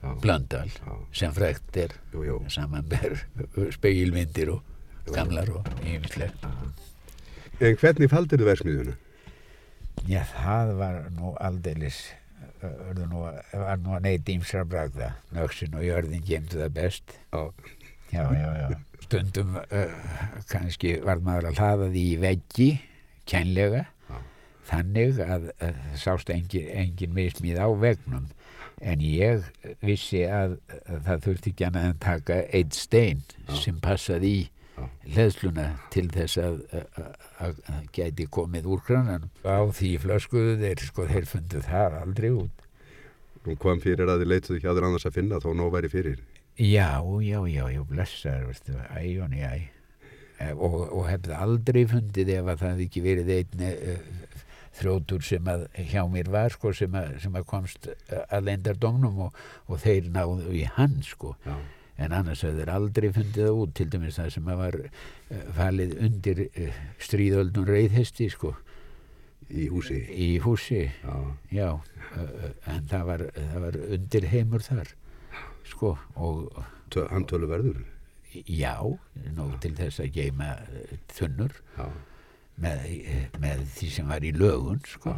Já. Blöndal Já. sem frekt Jú, jú. samanber speilmyndir og gamlar og yfirslega. En hvernig faldir þið versmiðuna? Já, það var nú aldeilis örðu nú, var nú að neyti ímsra bragða, nöksin og jörðin gemdu það best. Já. Já, já, já. Stundum uh, kannski var maður að hlaða því í veggi, kænlega, þannig að uh, sást engin, engin mismið á vegnum. En ég vissi að, að það þurfti ekki annað en taka einn stein sem passaði í hleðsluna til þess að, að, að, gæti komið úr kranan. Á því flöskuðu þeir, sko, þeir fundu það aldrei út. Nú kom fyrir að þið leituðu hjá þér annars að finna þó nóg væri fyrir. Já, já, já, já, veistu, æjón æ. Eh, og, og hefði aldrei fundið ef að það hefði ekki verið einn uh, þrjótur sem að hjá mér var sko sem að, sem að komst að lendardómnum og, og þeir náðu í hann sko Já. En annars hefði þeir aldrei fundið það út til dæmis það sem var uh, falið undir uh, stríðöldun reyðhesti sko. Í húsi. Í húsi Já, já, en það var, það var undir heimur þar sko og hann töluverður? Já, nóg til þess að geima uh, þunnur með, með því sem var í lögun sko.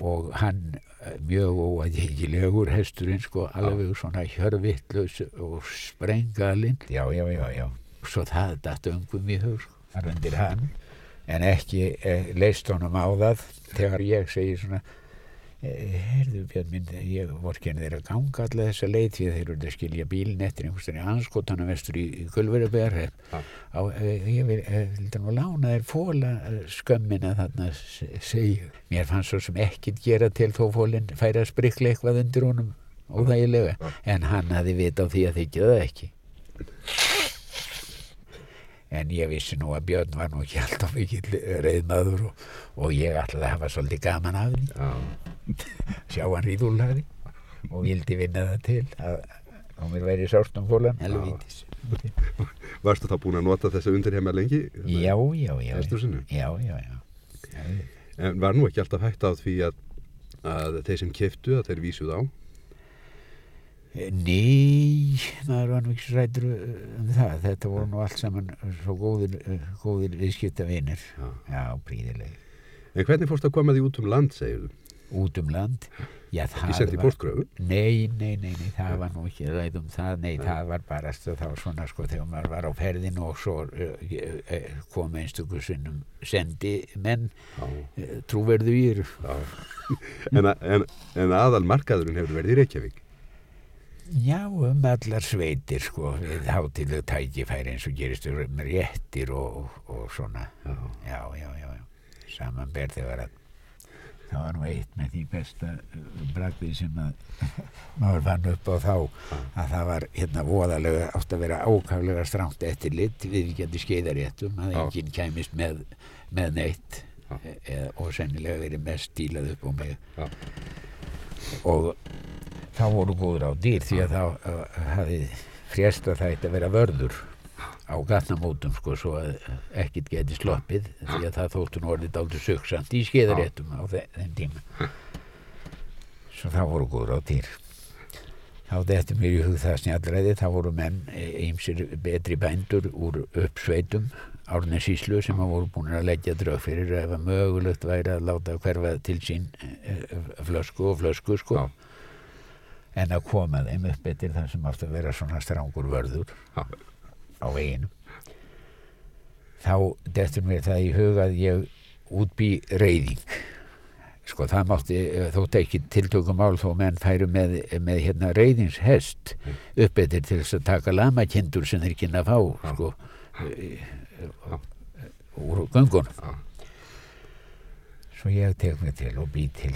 og hann eh, mjög óaðgengilegur hesturinn sko alveg svona hjörvittlaus og sprengalinn. Já, já, já, já. Svo það datt öngum í hug sko. þar undir hann. En ekki eh, leist honum á það þegar ég segi svona heyrðu Björn minn ég vorkenni þeir að ganga allega þessa leið því að þeir eru að skilja bílinn eftir einhverstað í anskotanum vestur í, á, eh, ég vil, eh, nú lána þér fóla eh, skömmina þarna se- segju. Mér fannst svo sem ekkit gera til þó fólinn færi að sprikla eitthvað undir honum óþægilega en hann hafði vita á því að þykja það ekki. En ég vissi nú að Björn var nú ekki alltaf mikill reyðmaður og, og ég að hafa svolítið gaman af já, (laughs) sjá hann ríðúlari og vildi vinna það til að mér væri sárt um fólan helvítis. (laughs) Varstu þá búin að nota þessa undirheima lengi? Já, já, já. Já, já, já. En var nú ekki alltaf hægt á því að, að þeir sem keftu að þeir vísuð á? Nei, maður var nú ekki svo rættur um það. Þetta voru nú allt saman svo góðir, góðir viðskiptavinir. Já. Já, príðileg. En hvernig fórst að koma því út um land, þú? Út um land. Já, sent í póstgröfu? Nei, nei, nei, nei, það var nú ekki ræð um það. Nei, það var bara það var svona sko þegar maður var á ferðinu og svo uh, kom einstökur sinnum sendi menn uh, trúverðu ír. (laughs) En, en, en aðal markaðurinn hefur verið í Reykjavík? Já, um allar sveitir sko, við hátileg tækifæri eins og gerist um réttir og, og svona. Já. Já, já, já, já. Samanber þegar að það var nú eitt með því besta bragðið sem að (laughs) maður fann upp á þá að það var hérna voðalega átt að vera ákaflega stránt eftir lit við geti skeiðaréttum að enginn kæmist með, með neitt Já. e, og sennilega verið mest stílað upp á mig Já. og þá voru góður á dýr því að þá uh, hafi frést að það ætti að vera vörður á gatnamótum sko svo að ekkit geti sloppið því að það þóttu nú orðið dálítið söksamt í skeiðaréttum á þe þeim tíma svo það voru góður á dýr þá þetta mér í hug það snjallræði þá voru menn ýmsir betri bændur úr uppsveitum árnesíslu sem að voru búin að leggja drög fyrir ef að mögulegt væri að láta hverfa til sín eh, flösku og flösku sko Já. en að koma þeim upp eftir það sem átti að vera svona strángur vörður Já. Á veginum þá dettur mér það í hug að ég útbý reyðing sko það mátti eh, þótt ekki tiltökumál þó menn færu með, með hérna reyðingshest upp eftir til þess að taka lamakindur sem þeir kynna að fá sko úr göngunum. Já. svo ég tek mig til og bý til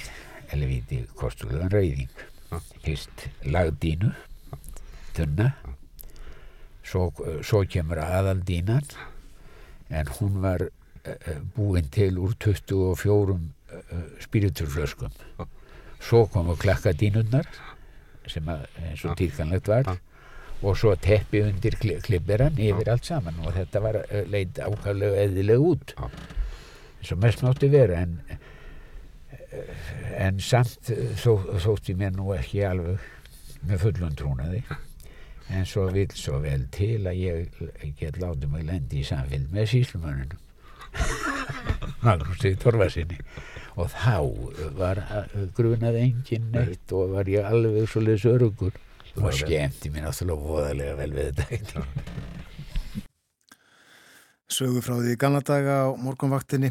elvíti kostulegan reyðing fyrst lagdínu tunna svo, svo kemur aðaldínan en hún var uh, búin til úr 24 uh, spiriturflöskum svo komu klakkadínunnar sem að, eins og týrkanlegt var og svo teppi undir kli- klipperan yfir allt saman og þetta var leit ákvæmlega eðilega út eins og mest mátti vera en en samt eh, þó, þótti mér nú ekki alveg með fullum trúnaði en svo vil svo vel til að ég get látið mig lendi í samfélg með síslumönnunum (laughs) Magnúsi Torfarsinni og þá var eh, grunað engin neitt og var ég alveg svo leys örugur og skemmti mér náttúrulega voðalega vel við þetta. (laughs) Sögu frá því í gamla daga á morgunvaktinni.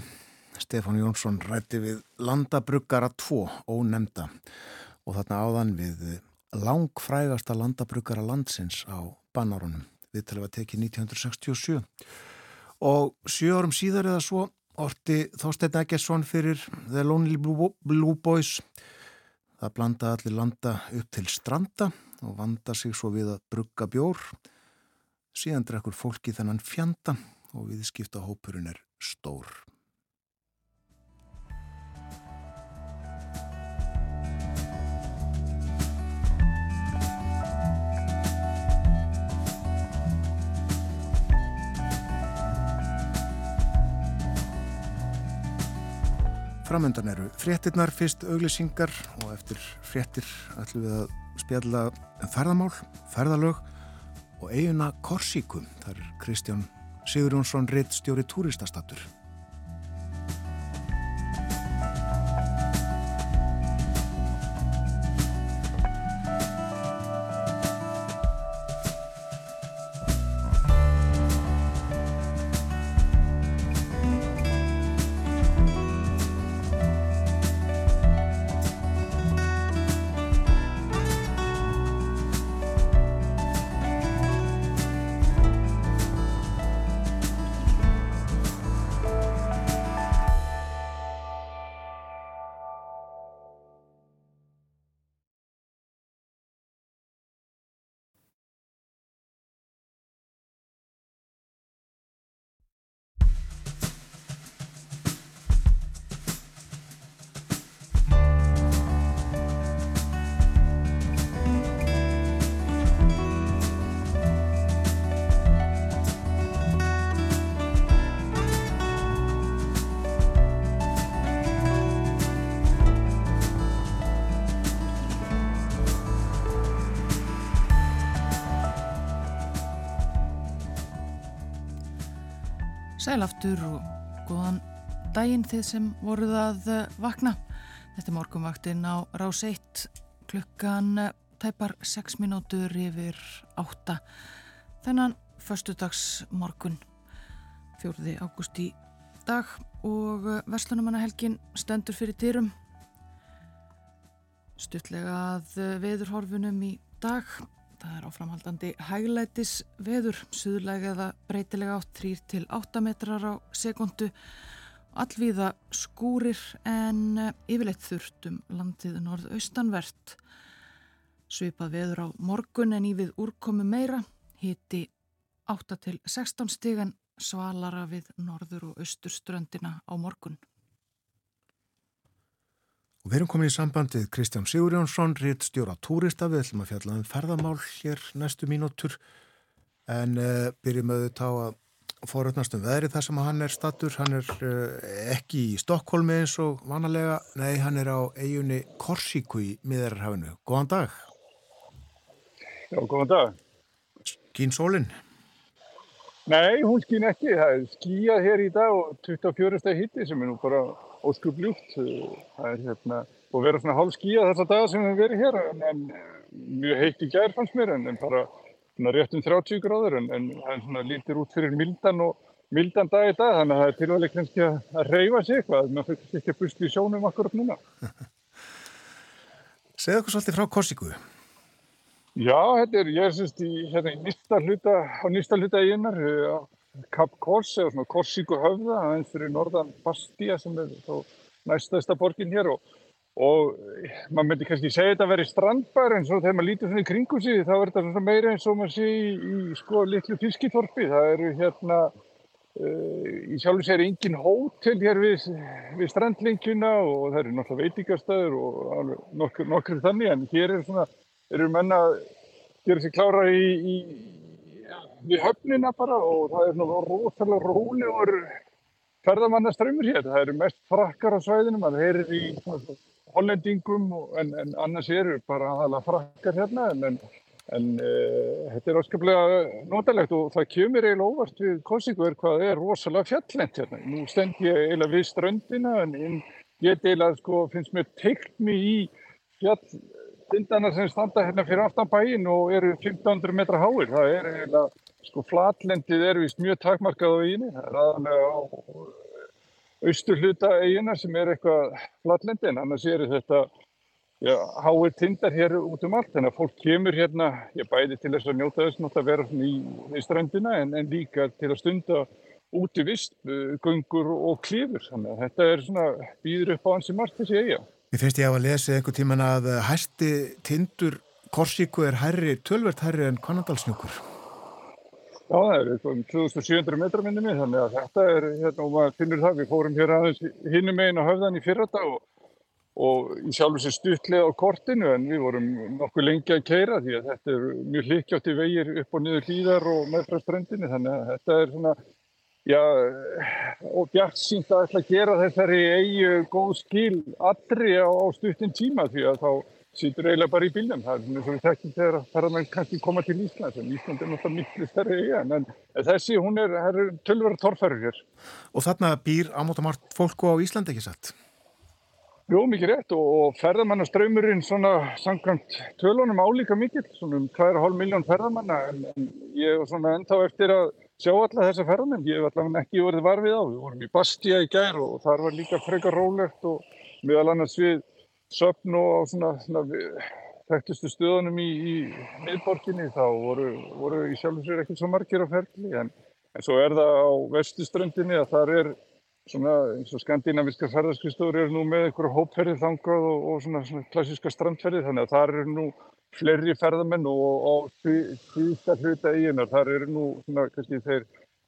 Stefán Jónsson rætti við landabruggara 2 ónemnda og þarna áðan við langfrægasta landabruggara landsins á Bannárunum. Við til að tekið 1967. Og sjö árum síðar eða svo orti Þorstein Eggesson fyrir The Lonely Blue Boys. Það blanda allir landa upp til stranda og vanda sig svo við að brugga bjór. Síðan drekkur fólki þennan fjanda og viðskipta hópurinn er stór. Framöndan eru fréttirnar, fyrst auglisingar og eftir fréttir ætlum við að spjalla um ferðamál, ferðalög og eiguna Korsíkum. Það er Kristján Sigurjónsson, reitt stjóri túristastatur. Daginn þið sem voruð að eh, vakna. Þetta er morgunvaktinn á rás 1 klukkan eh, tæpar 6 mínútur yfir 8. Þennan förstudags morgun 4. ágúst í dag og eh, Verslunumannahelgin stendur fyrir dyrum. Stuttlega að veðurhorfunum í dag Það er áframhaldandi hæglætis veður, suðlega eða breytilega átt 3 til 8 metrar á sekundu. Allvíða skúrir en eh, yfirleitt þurft um landið norðaustanvert. Svipað veður á morgun en yfir úrkomi meira, hiti 8 til 16 stig en svalara við norður og austurströndina á morgun. Og við erum komin í sambandið Kristján Sigurjónsson, ritt stjóra túrista, við ætlum að fjalla um ferðamál hér næstu mínútur en uh, byrjum auðvitað á að foröldnast um veðri þar sem hann er statur, hann er uh, ekki í Stokkólmi eins og vanalega, nei hann er á eigunni Korsíku í miðarhafinu. Góðan dag. Já, góðan dag. Skín sólinn? Nei, hún skín ekki, það er skíjað hér í dag og 24. hitti sem er nú bara óskup ljúft. Það er hérna, og vera svona hálf skíja þessa daga sem við verið hér, en, en mjög heitt í gær fannst mér, en, en bara rétt um 30 gráður, en, en svona lítir út fyrir mildan og mildan dag í dag, þannig að það er tilvæglega kannski að, að reyfa sig eitthvað, maður fyrir ekki að busti í sjónum akkurat núna. (laughs) Segð okkur svolítið frá Korsíku. Já, þetta er, ég er semst í, hérna, í nýsta hluta, á nýsta hluta eiginar, á Kap Kors eða svona Korsíku höfða, aðeins fyrir norðan Bastia sem er þá næstæðsta borgin hér og, og maður myndi kannski segja þetta að vera strandbar en svo þegar maður lítur svona í kringum sig þá er þetta svona meira eins og maður sé í, í sko litlu fiskitorpi. Það eru hérna, uh, í sjálf sér engin hótel hér við, við strandlingjuna og það eru náttúrulega veitingarstaður og nokkur, nokkur þannig en hér er svona, eru menna gera sér klára í, í við höfnina bara og það er náttúrulega rosalega rólegur ferðamannaströymur hér. Það eru mest frakkar á svæðinu, maður heyrir í hollendingum en, en annars eru bara aðalega frakkar hérna en, en, uh, þetta er óskaplega notalegt og það kemur eiginlega óvart við Korsíkur hvað er rosalega fjallent hérna. Nú stend ég eiginlega við ströndina en ég eiginlega sko, finnst mér teikmi í fjalltindana sem standa hérna fyrir aftan bæin og eru 1500 metra háir. Það er eiginlega Sko flatlendið er vist mjög takmarkað á eiginu, það er aðalega á austur hluta eigina sem er eitthvað flatlendi en annars eru þetta já, háir tindar hér út um allt þannig að fólk kemur hérna, ég bæði til þess að njóta þess að vera í, í strandina en, en líka til að stunda úti vist, gungur og klífur þannig að þetta er svona býður upp á hansi margt þessi eiga. Ég finnst ég að lesa einhver tíman að hæsti tindur Korsíku er hærri, tölvert hærri en Konandalsnjúkur. Já, það er um 2700 metra minni mig, þannig að þetta er, hérna, og maður finnur það, við fórum hér aðeins hinnum megin á höfðan í fyrra dag og, og í sjálfu sér stuttlega á kortinu en við vorum nokkuð lengi að keira því að þetta er mjög hlikkjátti vegir upp og niður hlýðar og með frá strandinni, þannig að þetta er svona, já, og bjart sínt að ætla að gera þessari eigi góð skil allri á, á stuttin tíma því að þá sýtur eiginlega bara í bílnum. Það er svona svo við þekkjum þegar að ferðarmenn kannski koma til Íslands en Ísland er náttúrulega miklu stærri eiga en þessi, hún er, það er tölvara torfærur hér. Og þarna býr ámótamart fólku á Íslandi ekki satt? Jú, mikið rétt og, og ferðarmannaströymurinn svona samkvæmt tölunum álíka mikill, svona um 2,5 miljón ferðarmanna en, en ég er svona ennþá eftir að sjá alla þessa ferðarmenn. Ég hef allavega ekki verið varfið á. Við vorum í Bastia í gær og þar var líka frekar rólegt og meðal annars við söfn og svona, svona þekktustu stöðunum í, í miðborginni þá voru, voru í sjálf sér ekkert svo margir á ferli en, en svo er það á vestuströndinni að þar er svona eins og skandinaviska ferðarskristóður er nú með einhverju hópferði þangað og, og svona, svona klassiska strandferði þannig að þar eru nú fleiri ferðamenn og á þvíska hluta eiginar þar eru nú svona kannski þeir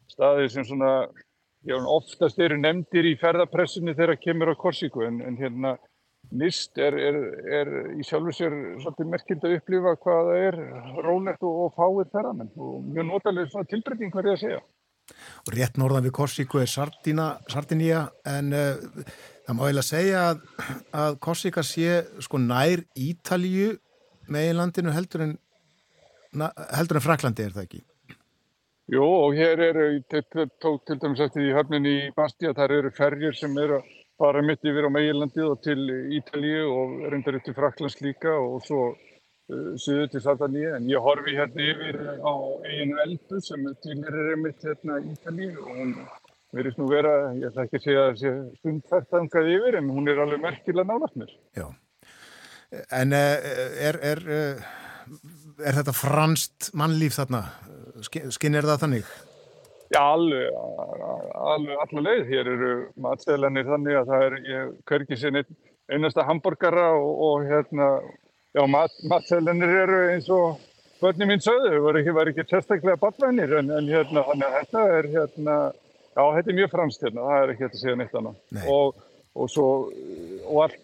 staðir sem svona já, oftast eru nefndir í ferðarpressunni þegar kemur á Korsíku en, en hérna Nist er, er, er í sjálfu sér svolítið merkild að upplifa hvað það er rólegt og, og fáið ferðamenn og mjög notalega svona tilbreyting verði að segja. Og rétt norðan við Korsíku er Sardinía en uh, það má eiginlega segja að, að Korsíka sé sko nær Ítalíu með í landinu heldur en, heldur en Fraklandi er það ekki? Jú og hér eru, tók til dæmis eftir í höfninni í Bastia, þar eru ferjir sem eru að fara mitt yfir á Meilandið og til Ítalíu og reyndar upp til Fraklands líka og svo uh, suðu til Sardaníu en ég horfi hérna yfir á eiginu Elbu sem til er reymitt hérna Ítalíu og hún verðist nú vera, ég ætla ekki að segja að það sé stundfært aðungað yfir en hún er alveg merkilega nálagt mér. Já, en uh, er, er, uh, er þetta franst mannlíf þarna? Skinn er það þannig? Já, alveg, alveg, allar leið. Hér eru matseðlanir þannig að það er, sér neitt einasta hambúrgara og, og hérna, já, mat, matseðlanir eru eins og börnum mín sögðu, það var ekki, ekki sérstaklega badvænir en, en hérna, þannig að þetta er hérna, já, þetta er mjög franst hérna, það er ekki hægt að segja neitt annað. Og, og svo, og allt,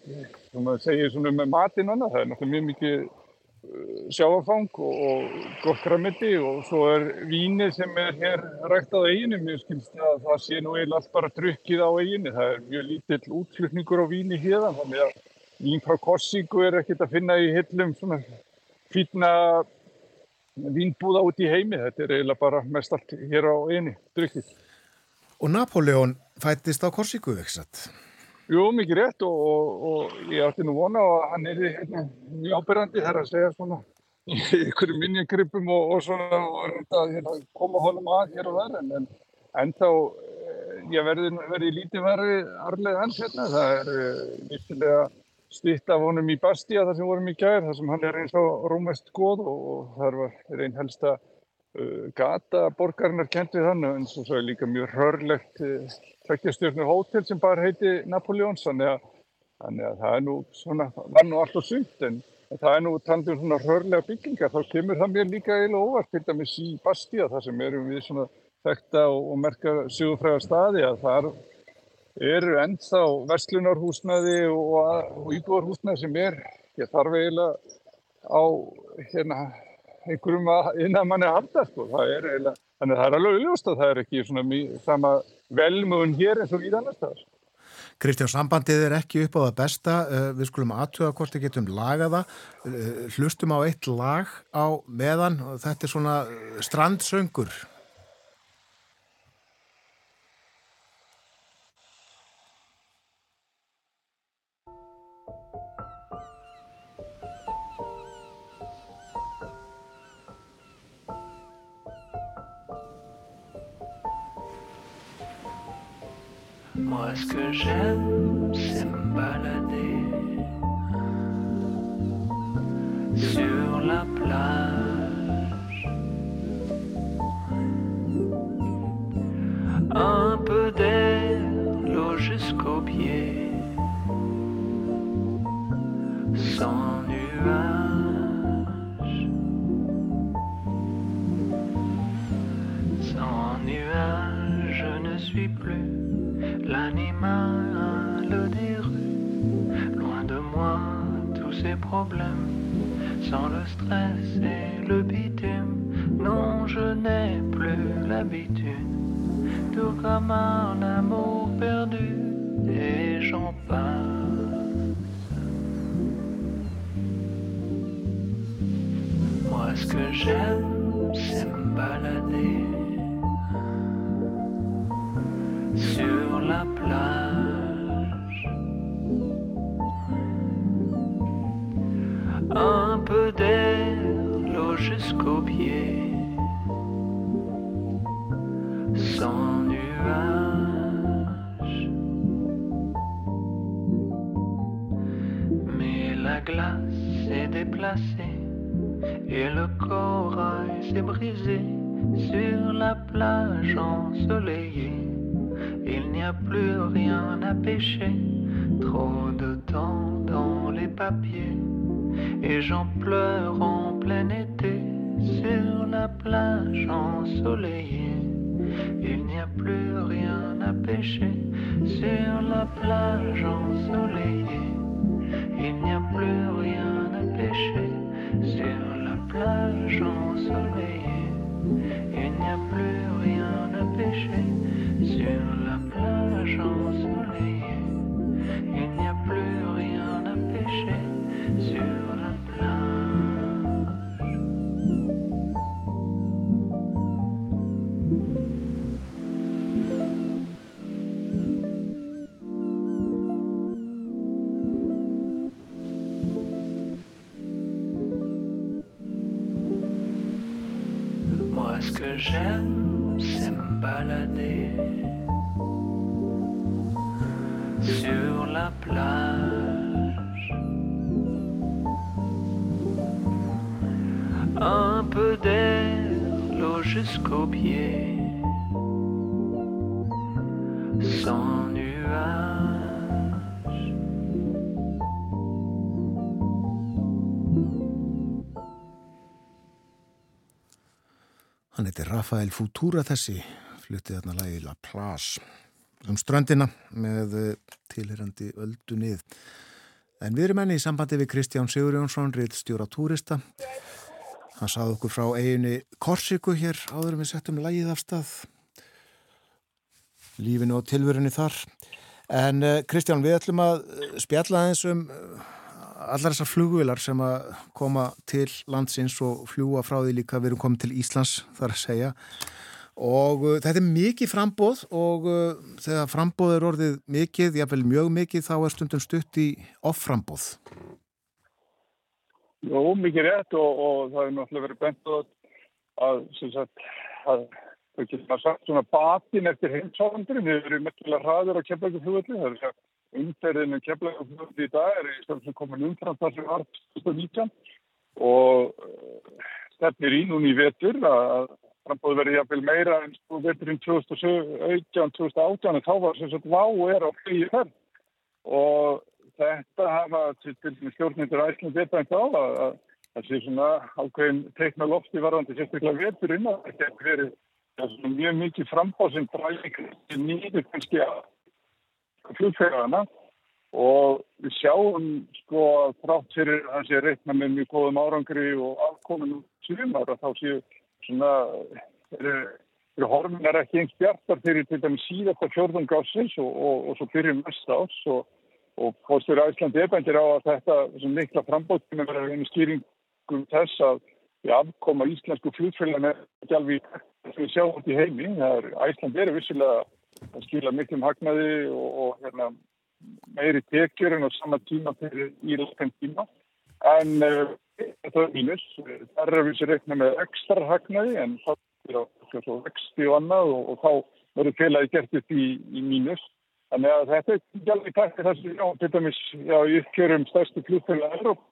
sem maður segir svona með matinn annað, það er náttúrulega mjög mikið sjáafang og, og gott græmiti og svo er vínið sem er hér rægt á eiginu, mér skilst að það sé nú eiginlega allt bara drukkið á eiginu, það er mjög lítill útflutningur á víni hérna, þannig að vín frá Korsíku er ekkert að finna í hillum svona fýtna vínbúða út í heimi, þetta er eiginlega bara mest allt hér á eiginu, drukkið. Og Napoleon fættist á Korsíku, satt? Jú, mikið rétt og, og, og ég ætti nú vona að hann er hérna, mjög ábyrgandi þar að segja svona ykkur minningripum og, og svona að hérna, koma honum að hér og þar en, en, en þá ég verði, verði lítið verði arlega hans hérna, það er nýttilega stitt af honum í Bastia þar sem vorum í gær, þar sem hann er eins og rómest góð og þar var einn helsta uh, gata borgarinnar kent við hann en svo er líka mjög hörlegt uh, tveggjastjórnur hótel sem bara heiti Napoleons þannig að, þannig að það er nú svona, var nú alltaf sumt en, það er nú taldið um svona rörlega byggingar. Þá kemur það mér líka eiginlega óvart til dæmis í Bastia þar sem erum við svona þekta og, og merka sigurfræðar staði að það eru ennþá verslunarhúsnaði og, og íbúarhúsnaði sem er, ég þarf eiginlega á hérna einhverjum að innan manni að halda sko, það er eiginlega Þannig að það er alveg auðvist að það er ekki svona sama velmögun hér eins og í þannig staðar. Kristján, sambandið er ekki upp á það besta. Við skulum aðtöða hvort við getum lagaða. Hlustum á eitt lag á meðan. Þetta er svona strandsöngur. Moi, ce que j'aime, c'est me balader sur la plage. Un peu d'air, l'eau jusqu'aux pieds, sans nuages. plus Loin de moi tous ces problèmes, sans le stress et le bitume. Non, je n'ai plus l'habitude, tout comme un amour perdu, et j'en passe. Moi, ce que j'aime, c'est me balader. Sur la plage. Un peu d'air, l'eau jusqu'aux pieds, sans nuages. Mais la glace s'est déplacée et le corail s'est brisé sur la plage ensoleillée. Il n'y a plus rien à pêcher, trop de temps dans les papiers. Et j'en pleure en plein été sur la plage ensoleillée. Il n'y a plus rien à pêcher sur la plage ensoleillée. Il n'y a plus rien à pêcher sur la plage ensoleillée. Il n'y a plus rien à sur la plage ensoleillée. Rafael Futura þessi, fluttið þarna lagi La Plage um ströndina með eh, tilherandi öldunið. En við erum enni í sambandi við Kristján Sigurjónsson, reitt stjóra túrista. Hann saði okkur frá eiginu Korsiku hér áður við settum lagið af stað. Lífinu og tilverunni þar. En eh, Kristján, við ætlum að eh, spjalla um eh, allar þessar flugvilar sem að koma til landsins og fljúa frá því líka við erum komið til Íslands þar að segja. Og uh, þetta er mikið frambóð og uh, þegar frambóð er orðið mikið, jáfnvel mjög mikið þá er stundum stutt í off-frambóð Jó, mikið rétt og, og það er náttúrulega verið bent að, sem sagt, að þau getur maður sagt svona batin eftir heimsáðandur, við erum merkilega hraður á kemlauguflugvelli, það er þess að umferðinu kemlauguflugvelli í dag er í stafn sem komin umfram þar sem var 2019 og uh, stefnir í núni í vetur að frambóð verið jafnvel meira en sko veturinn 2017-2018 en þá var sem sagt vá er á fríi ferð. Og þetta hafa til til stjórnendur æslum betænt á að að það sé svona ákveðin teikna lofti varðandi sérstaklega veturinn að verið það er svona mjög mikið frambóð sem dræði nýður kannski að flugfæðana og við sjáum sko að þrátt fyrir að sé reikna með mjög góðum árangri og afkominum sumar að þá séu svona eru, eru horfinar ekki eins bjartar fyrir til dæmis síðasta fjörðung ásins og, og, og svo fyrir næsta ás og, og fórstur Æslandi ebendir á að þetta sem mikla frambóttum er verið einu skýringum þess að við afkoma íslensku flugfélag með ekki alveg að við sjáum þetta í heimi. Það er Æslandi eru vissilega að skila miklum hagnaði og, og hérna, meiri tekjur en á sama tíma fyrir ílöfn tíma. En uh, þetta er mínus. Það er að við sér reikna með ekstra hagnaði en það er á vexti og annað og, og þá verður félagi gert upp í, í mínus. Þannig að þetta er ekki alveg takk þess að já, til dæmis, já, í uppkjörum stærstu flugfélag Európa.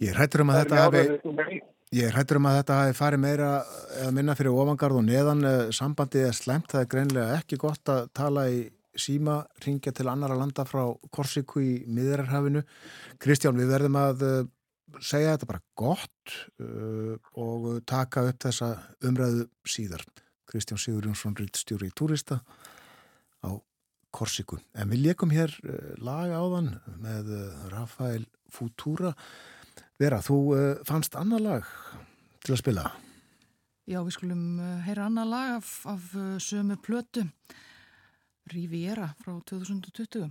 Ég hrættur um að þetta hafi Ég hrættur um að þetta hafi farið meira eða minna fyrir ofangarð og neðan sambandið er slemt, það er greinlega ekki gott að tala í síma ringja til annara landa frá Korsiku í miðrarhafinu. Kristján, við verðum að segja þetta bara gott uh, og taka upp þessa umræðu síðar. Kristján Sigur Jónsson Rittstjóri í Túrista á Korsiku. En við leikum hér lag áðan með Rafael Futura. Vera, þú uh, fannst annar lag til að spila? Já, við skulum heyra annar lag af, af sömu plötu Riviera frá 2020.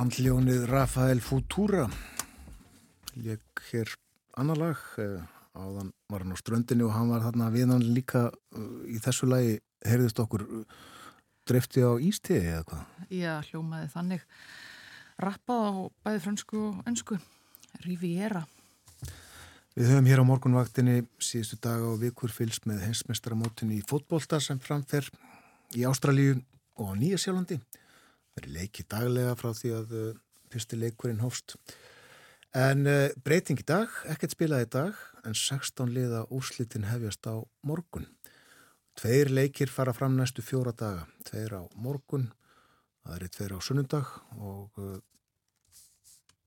Strandljónið Rafael Futura. Leik hér annar lag eh, áðan var hann á ströndinu og hann var þarna viðan líka eh, í þessu lagi heyrðist okkur drefti á ístegi eða hvað? Já, hljómaði þannig. Rappað á bæði fransku og önsku Riviera. Við höfum hér á morgunvaktinni síðustu daga og vikur fylgst með hensmestramótinni í fótbolta sem framfer í Ástralíu og Nýja Sjálandi verið leikið daglega frá því að uh, fyrsti leikurinn hófst. En uh, breyting í dag, ekkert spilað í dag, en 16 liða úrslitin hefjast á morgun. Tveir leikir fara fram næstu fjóra daga. Tveir á morgun, það er tveir á sunnundag og uh,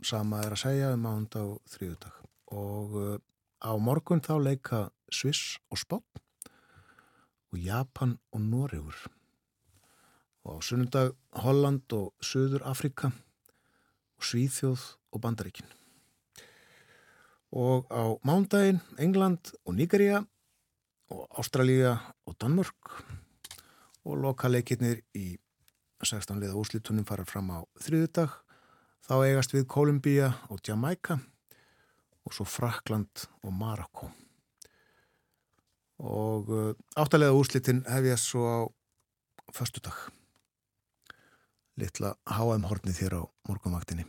sama er að segja um ánda á þrjúdag. Og uh, á morgun þá leika Sviss og Spott og Japan og Noregur og á sunnundag Holland og Suður Afrika og Svíþjóð og Bandaríkin. Og á mándaginn England og Nigeria og Ástralíja og Danmörk. Og lokaleikirnir í 16 liða úslitunum fara fram á þriðudag þá eigast við Kolumbíja og Jamaica og svo Frakland og Marokko og uh, áttalega úslitin hef ég svo á förstu dag litla HM hornið þér á morgunvaktinni.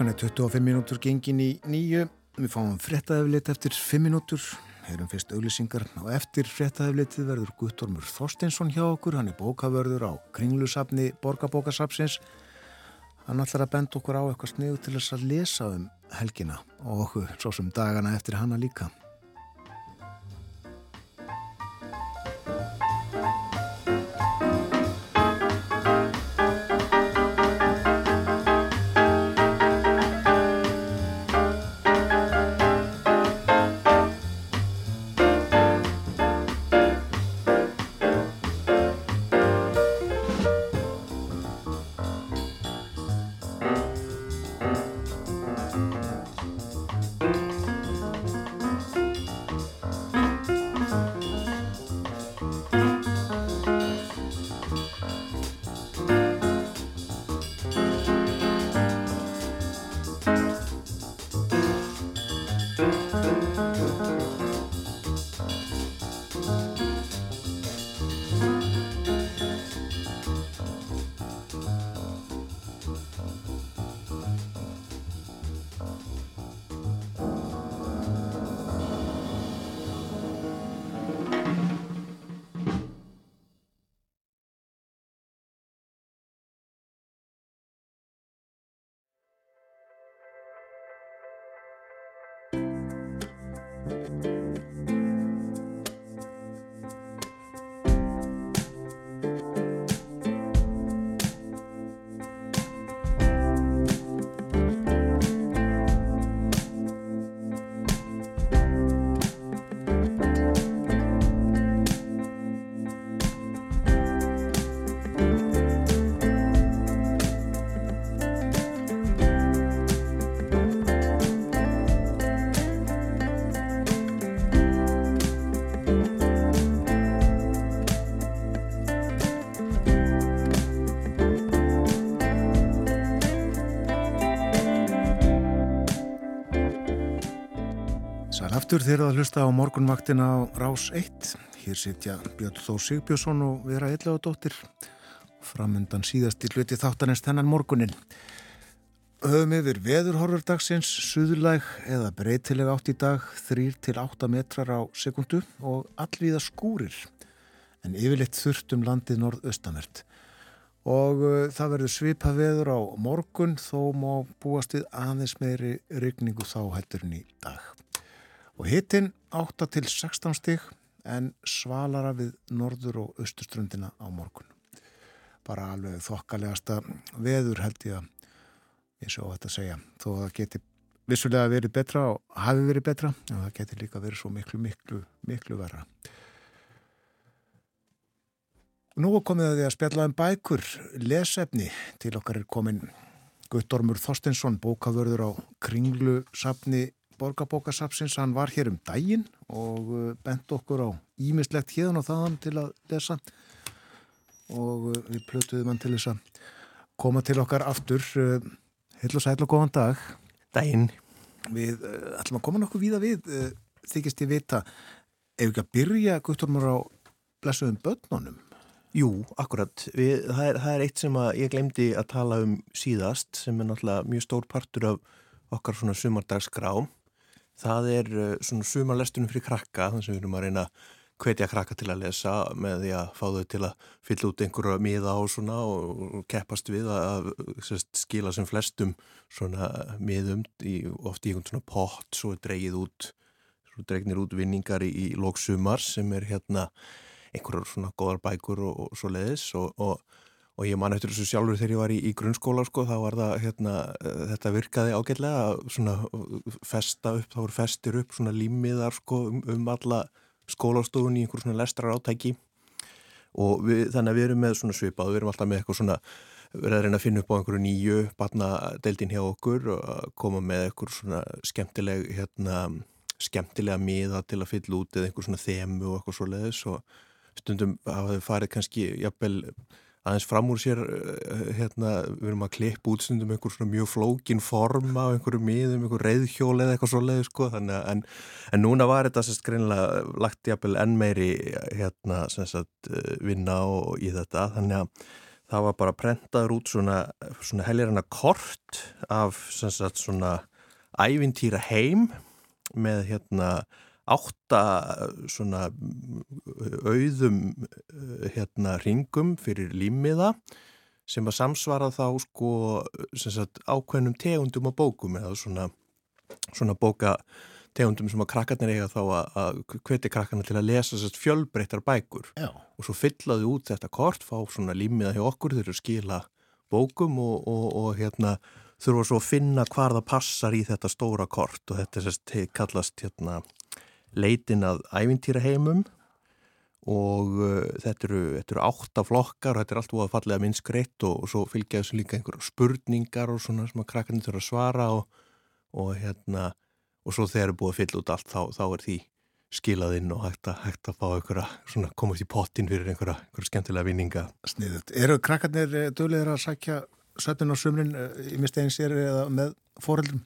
Klukkan er 25 mínútur gengin í nýju. Við fáum frettæðiflit eftir 5 mínútur. Heyrum fyrst auglisingar og eftir frettæðiflitið verður Guttormur Þorsteinsson hjá okkur. Hann er bókavörður á kringlusafni Borgabókasafsins. Hann ætlar að benda okkur á eitthvað sniðu til þess að lesa um helgina og okkur svo sem dagana eftir hanna líka. Aftur þeirra að hlusta á morgunvaktina á Rás 1. Hér sitja Björn Þó Sigbjörnsson og Vera Ellagadóttir. Framundan síðast í hluti þáttanins þennan morgunin. Höfum yfir veðurhorfur dagsins, suðlæg eða breytileg átt í dag, 3-8 metrar á sekundu og allvíða skúrir. En yfirleitt þurft um landið norðaustamert. Og uh, það verður svipa veður á morgun þó má búast við aðeins meiri regningu þá hætturinn í dag og hittinn 8 til 16 stig en svalara við norður og austurströndina á morgun. Bara alveg þokkalegasta veður held ég að ég svo þetta að segja. Þó að það geti vissulega verið betra og hafi verið betra en það geti líka verið svo miklu, miklu, miklu verra. Nú komið því að spjalla um bækur, lesefni til okkar er komin Guttormur Þorstensson, bókavörður á Kringlu safni Borgabókasapsins, hann var hér um daginn og uh, bent okkur á ímislegt hérna og þaðan til að lesa. Og uh, við plötuðum hann til þess að koma til okkar aftur. Heil og sæl og góðan dag. Daginn. Við uh, ætlum að koma nokkuð víða við þykist ég vita. Ef ekki að byrja Guttormur á blessuðum börnunum? Jú, akkurat. Við, það, er, það er eitt sem ég glemdi að tala um síðast sem er náttúrulega mjög stór partur af okkar svona sumardagsgrá það er uh, svona sumarlestunum fyrir krakka þannig sem við erum að reyna að hvetja krakka til að lesa með því að fá þau til að fylla út einhverja miða á svona og keppast við að sérst, skila sem flestum svona miðum í, oft í einhvern svona pott svo er dreigið út svo dregnir út vinningar í, í lóksumar sem er hérna einhverjar svona góðar bækur og, og svo leiðis og, og og ég man eftir þessu sjálfur þegar ég var í, í grunnskóla sko, þá var það, hérna, þetta virkaði ágætlega svona festa upp, þá voru festir upp svona límiðar sko um, um alla skólastofun í einhver svona lestrar átæki og við, þannig að við erum með svona svipað, við erum alltaf með eitthvað svona verið að reyna að finna upp á einhverju nýju barnadeildin hjá okkur og koma með einhver svona skemmtileg hérna, skemmtilega miða til að fylla út eða einhver svona þemu og eitthvað svo leiðis og stundum hafa þau farið kannski jafnvel aðeins fram úr sér eh, hérna, við erum að klippa útstundum einhver svona mjög flókin form á einhverju miðum, einhverju reyðhjól eða eitthvað svo leiði sko, þannig að en, en núna var þetta sérst greinlega lagt jafnvel enn meiri hérna sagt, eh, vinna og í þetta þannig að það var bara prentaður út svona, svona helgirana kort af sagt, svona ævintýra heim með hérna átta svona auðum hérna ringum fyrir límiða sem að samsvara þá sko sagt, ákveðnum tegundum á bókum eða svona, svona bóka tegundum sem að krakkarnir eiga þá að, að hveti krakkarnir til að lesa sérst fjölbreyttar bækur Já. og svo fyllaðu út þetta kort, fá svona límiða hjá okkur, þau eru skila bókum og, og, og hérna þurfa svo að finna hvar það passar í þetta stóra kort og þetta sérst kallast hérna leitin að ævintýra heimum og uh, þetta, eru, þetta eru átta flokkar og þetta er allt búið að fallega minnskreitt og, og svo fylgja þessu líka einhverju spurningar og svona sem að krakkarnir þurfa að svara og, og hérna og svo þegar er búið að fylla út allt þá, þá er því skilað inn og hægt að, hægt að fá einhverja, svona komast í pottin fyrir einhverja, einhverja skemmtilega vinninga. Sniðut. Eru krakkarnir döglegir að sækja sötun á sumrin í mistegin sér eða með foreldrum?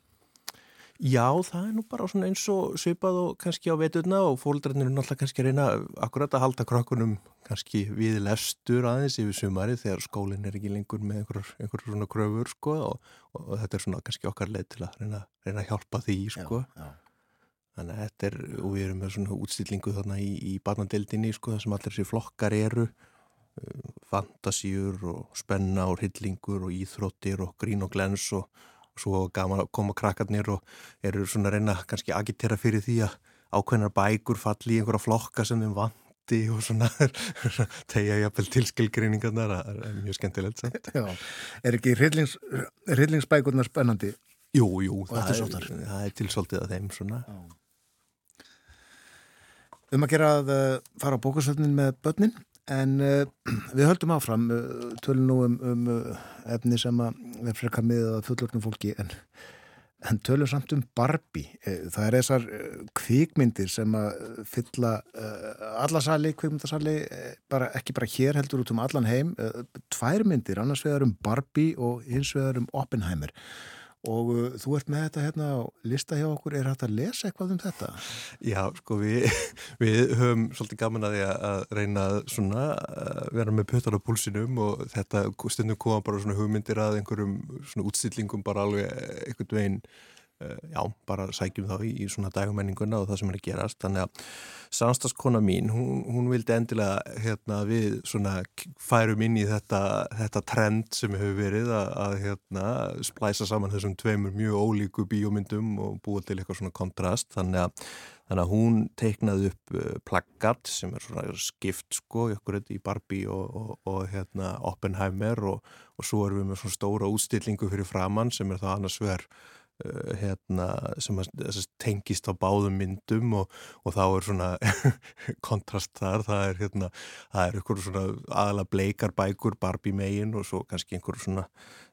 Já, það er nú bara svona eins og svipað og kannski á veturna og fólkdrarnir er náttúrulega kannski að reyna akkurat að halda krakkunum kannski við lestur aðeins yfir sumari þegar skólinn er ekki lengur með einhverjur, einhverjur svona kröfur sko og, og, þetta er svona kannski okkar leið til að reyna, reyna að hjálpa því sko. Já, já. Þannig að þetta er, og við erum með svona útstillingu þarna í, í barnadeildinni sko það sem allir þessi flokkar eru fantasíur og spenna og hillingur og íþróttir og grín og glens og svo gaman að koma krakkarnir og eru svona að reyna kannski að agitera fyrir því að ákveðnar bækur falli í einhverja flokka sem þeim vandi og svona (laughs) tegja jafnvel tilskilgreiningarnar það er mjög skemmtilegt. Já, er ekki hrillings, hryllingsbækurnar spennandi? Jú, jú, það er, það er tilsóltið að þeim svona. Um að gera að uh, fara á bókasöfnin með börnin en uh, (clears throat) við höldum áfram uh, tölum nú um, um uh, efni sem er frekar miðað að fullortnum fólki en, en tölum samt um Barbie. Eh, Það er þessar kvikmyndir sem að fylla alla sali, kvikmyndasali eh, bara, ekki bara hér heldur út um allan heim tvær myndir, annars vegar um Barbie og hins vegar um Oppenheimer og uh, þú ert með þetta hérna á lista hjá okkur, er hægt að lesa eitthvað um þetta? Já, sko við, (laughs) við höfum svolítið gaman að því að- reyna svona að vera með puttar á púlsinum og þetta stundum koma bara svona hugmyndir að einhverjum svona útstillingum bara alveg einhvern veginn já, bara sækjum þá í, í svona dagumenninguna og það sem er að gerast. Þannig að samstagskona mín, hún, hún vildi endilega hérna við svona færum inn í þetta, þetta trend sem hefur verið að, að hérna splæsa saman þessum tveimur mjög ólíku bíómyndum og búa til eitthvað svona kontrast. Þannig að, þannig að hún teiknaði upp uh, plaggat sem er svona skipt sko í Barbie og, og, og hérna Oppenheimer og, og svo erum við með svona stóra útstillingu fyrir framann sem er það annars uh, hérna, sem að, tengist á báðum myndum og, og þá er svona (laughs) kontrast þar, það er hérna, það er ykkur svona aðalega bleikar bækur Barbie megin og svo kannski einhver svona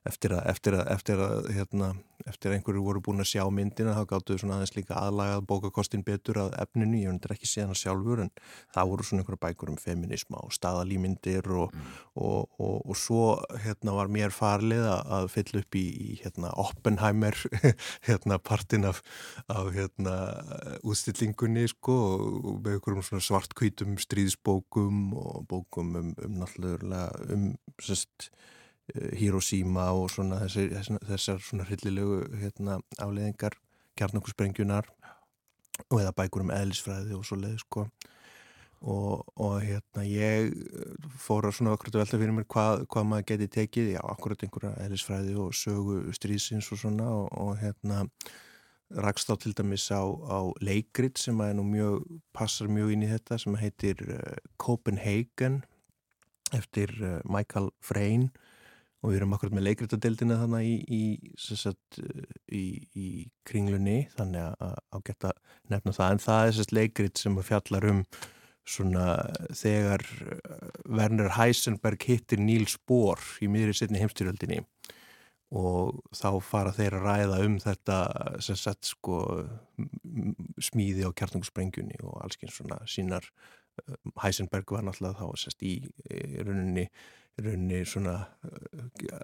eftir að, eftir að, eftir að hérna, eftir einhverju voru búin að sjá myndina þá gáttu þau svona aðeins líka aðlagað bókakostin betur að efninu, ég veit ekki séðan sjálfur en það voru svona einhverja bækur um feminisma og staðalýmyndir og, og, og, og svo hérna var mér farlið að, að fylla upp í, í hérna Oppenheimer (laughs) hérna partin af, af hérna útstillingunni sko og með einhverjum svona svartkvítum stríðsbókum og bókum um, um náttúrulega um sérst Hiroshima og svona þessar, þessar, svona hryllilegu hérna, afleðingar kjarnakursprengunar og eða bækur um eðlisfræði og svo leið sko. Og, og hérna ég fór að svona akkurat velta fyrir mér hvað, hvað maður geti tekið, já akkurat einhverja eðlisfræði og sögu stríðsins og svona og, og hérna rakst á til dæmis á, á leikrit sem að nú mjög, passar mjög inn í þetta sem heitir uh, Copenhagen eftir Michael Frayn og við erum akkurat með leikritadildina þannig í, í, sagt, í, í kringlunni þannig að, að geta nefna það. En það er sérst leikrit sem fjallar um svona þegar Werner Heisenberg hittir Niels Bohr í miðri setni heimstyrjöldinni. Og þá fara þeir að ræða um þetta sagt sko smíði á kjartungsprengjunni og allsken svona sínar Heisenberg var náttúrulega þá sérst í, í rauninni rauninni svona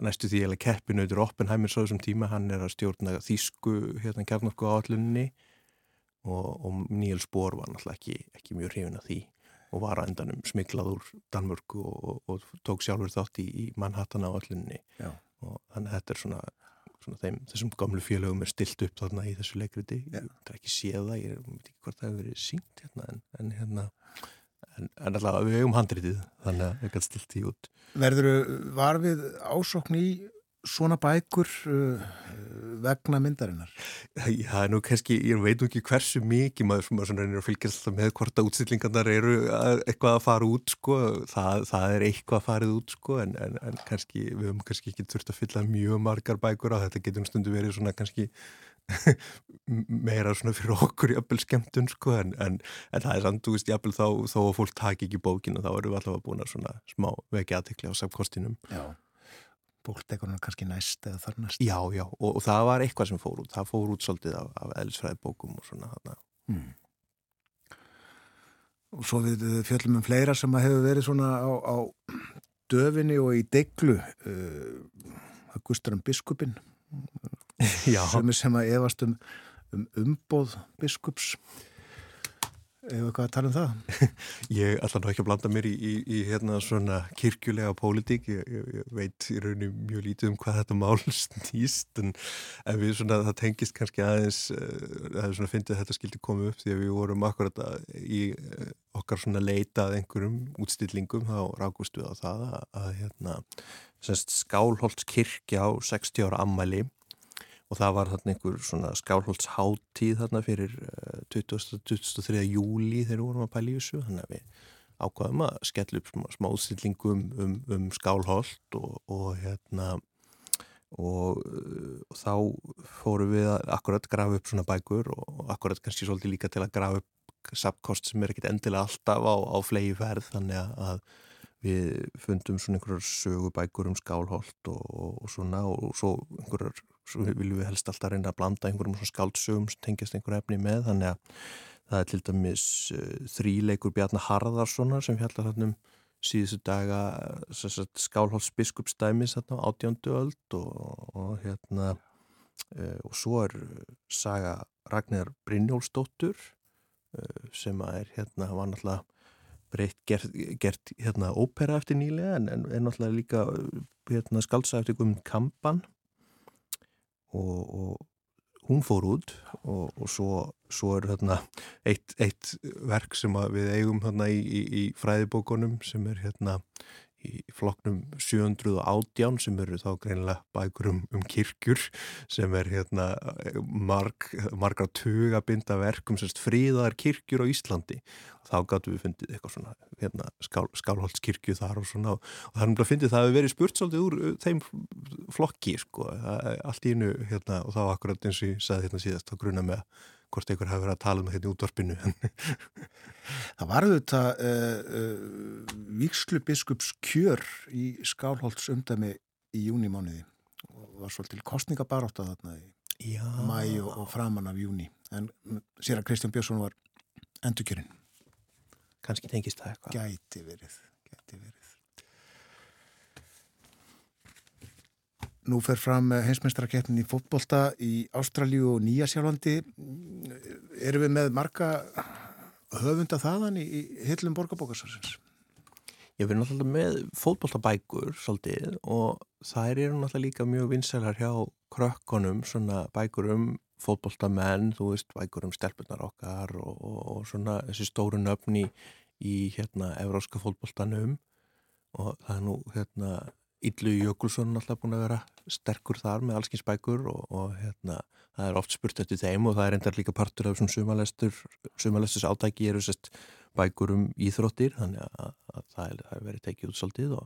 næstu því eða keppinauður Oppenheimer svo þessum tíma, hann er að stjórna þýsku hérna kjarnorku áallunni og, og Níels Bohr var náttúrulega ekki, ekki mjög hrifin af því og var að endanum smiklað úr Danmörku og, og, og tók sjálfur þátt í, í Manhattan á öllinni og þannig að þetta er svona, svona þeim, þessum gamlu félögum er stilt upp þarna í þessu leikriti ég er ekki séð það, ég veit ekki hvort það hefur verið sínt hérna en, en hérna en, en alltaf við hefum handritið þannig að við gætum stilt því út. Verður var við ásokn í svona bækur uh, vegna myndarinnar? Já, nú kannski, ég veit nú ekki hversu mikið maður sem að fylgjast með hvort að útstillingarnar eru að, eitthvað að fara út sko, það, það er eitthvað að farið út sko, en, en, en kannski við höfum kannski ekki þurft að fylla mjög margar bækur á. Þetta getur stundu verið svona kannski (laughs) meira svona fyrir okkur jafnvel skemmtun sko en, en, en það er samt, þú veist, jafnvel þá, þá að fólk taki ekki bókinu þá erum við alltaf búin að svona smá vekja aðtekli á samkostinum Já, hann kannski næst eða þar næst Já, já, og, og það var eitthvað sem fór út það fór út svolítið af, af eðlisfræði bókum og svona mm. Og svo við fjöllum um fleira sem að hefur verið svona á, á döfinni og í deglu uh, Gustarum biskupin sem, sem að efast um, um umbóð biskups eða hvað að tala um það? (laughs) Ég ætla nú ekki að blanda mér í, í, í hérna svona kirkjulega pólitík. Ég, ég, veit í rauninu mjög lítið um hvað þetta mál (laughs) snýst en, en við svona það tengist kannski aðeins það er svona fyndið að þetta skildi koma upp því að við vorum akkurat í okkar svona leitað einhverjum útstillingum þá rákust við á það að, að hérna skálholtskirkja á 60 ára ammæli og það var þarna einhver svona skálholtsháttíð þarna fyrir 20. 23. júli þegar við vorum að pæla í þessu þannig að við ákvaðum að skella upp smá útstillingum um, um, um skálholt og, og hérna og, og þá fórum við að akkurat grafa upp svona bækur og akkurat kannski svolítið líka til að grafa upp sapkost sem er ekkit endilega alltaf á, á flegi ferð þannig að við fundum svona einhverjar sögubækur um skálholt og, og svona og svo einhverjar svo viljum við helst alltaf reyna að blanda einhverjum skáldsögum sem tengjast einhver efni með þannig að það er til dæmis uh, þríleikur Bjarnar Harðarssonar sem fjallar hann um síðustu daga skálholts biskupstæmis átjándu öld og, og hérna uh, og svo er saga Ragnar Brynjólfsdóttur uh, sem er hérna var náttúrulega breytt gert, gert hérna ópera eftir nýlega en, en náttúrulega líka hérna skaldsa eftir Guðmund Kampan og, og hún fór út og, og svo, svo er hérna eitt, eitt verk sem við eigum hérna í, í, í fræðibókunum sem er hérna í flokknum 718 sem eru þá greinilega bækur um, um kirkjur sem er hérna marg, margra tugabinda verkum semst fríðar kirkjur á Íslandi. Og þá gáttu við fundið eitthvað svona hérna, skál, skálholdskirkju þar og svona og umlað að fundið það að við verið spurt svolítið úr uh, þeim flokki sko, allt í innu hérna og þá akkurat eins og ég sagði hérna síðast á gruna með hvort einhver hafi verið að tala um þetta í útvarpinu Það var þetta uh, uh, Víkslu biskups kjör í Skálholts umdæmi í júnimániði og var svolítil kostningabarátt að þarna í Já. mæ og, og framann af júni en sér að Kristján Björnsson var endurkjörinn. Kanski tengist það eitthvað. Gæti verið, gæti verið Nú fer fram heimsmeistarakeppnin í fótbolta í Ástralju og Nýjasjálfandi. Erum við með marga höfunda þaðan í, hillum borgarbókarsvarsins? Ég verði náttúrulega með fótboltabækur svolítið og þær eru náttúrulega líka mjög vinsælar hjá krökkunum, svona bækur um fótboltamenn, þú veist, bækur um stelpunar okkar og, og, og svona þessi stóru nöfni í hérna evróska fótboltanum og það er nú hérna Yllu Jökulsson alltaf búin að vera sterkur þar með allskins bækur og, og hérna, það er oft spurt eftir þeim og það er endar líka partur af sumalesturs átæki eru sest bækur um íþróttir þannig að, að það er verið tekið út svolítið og,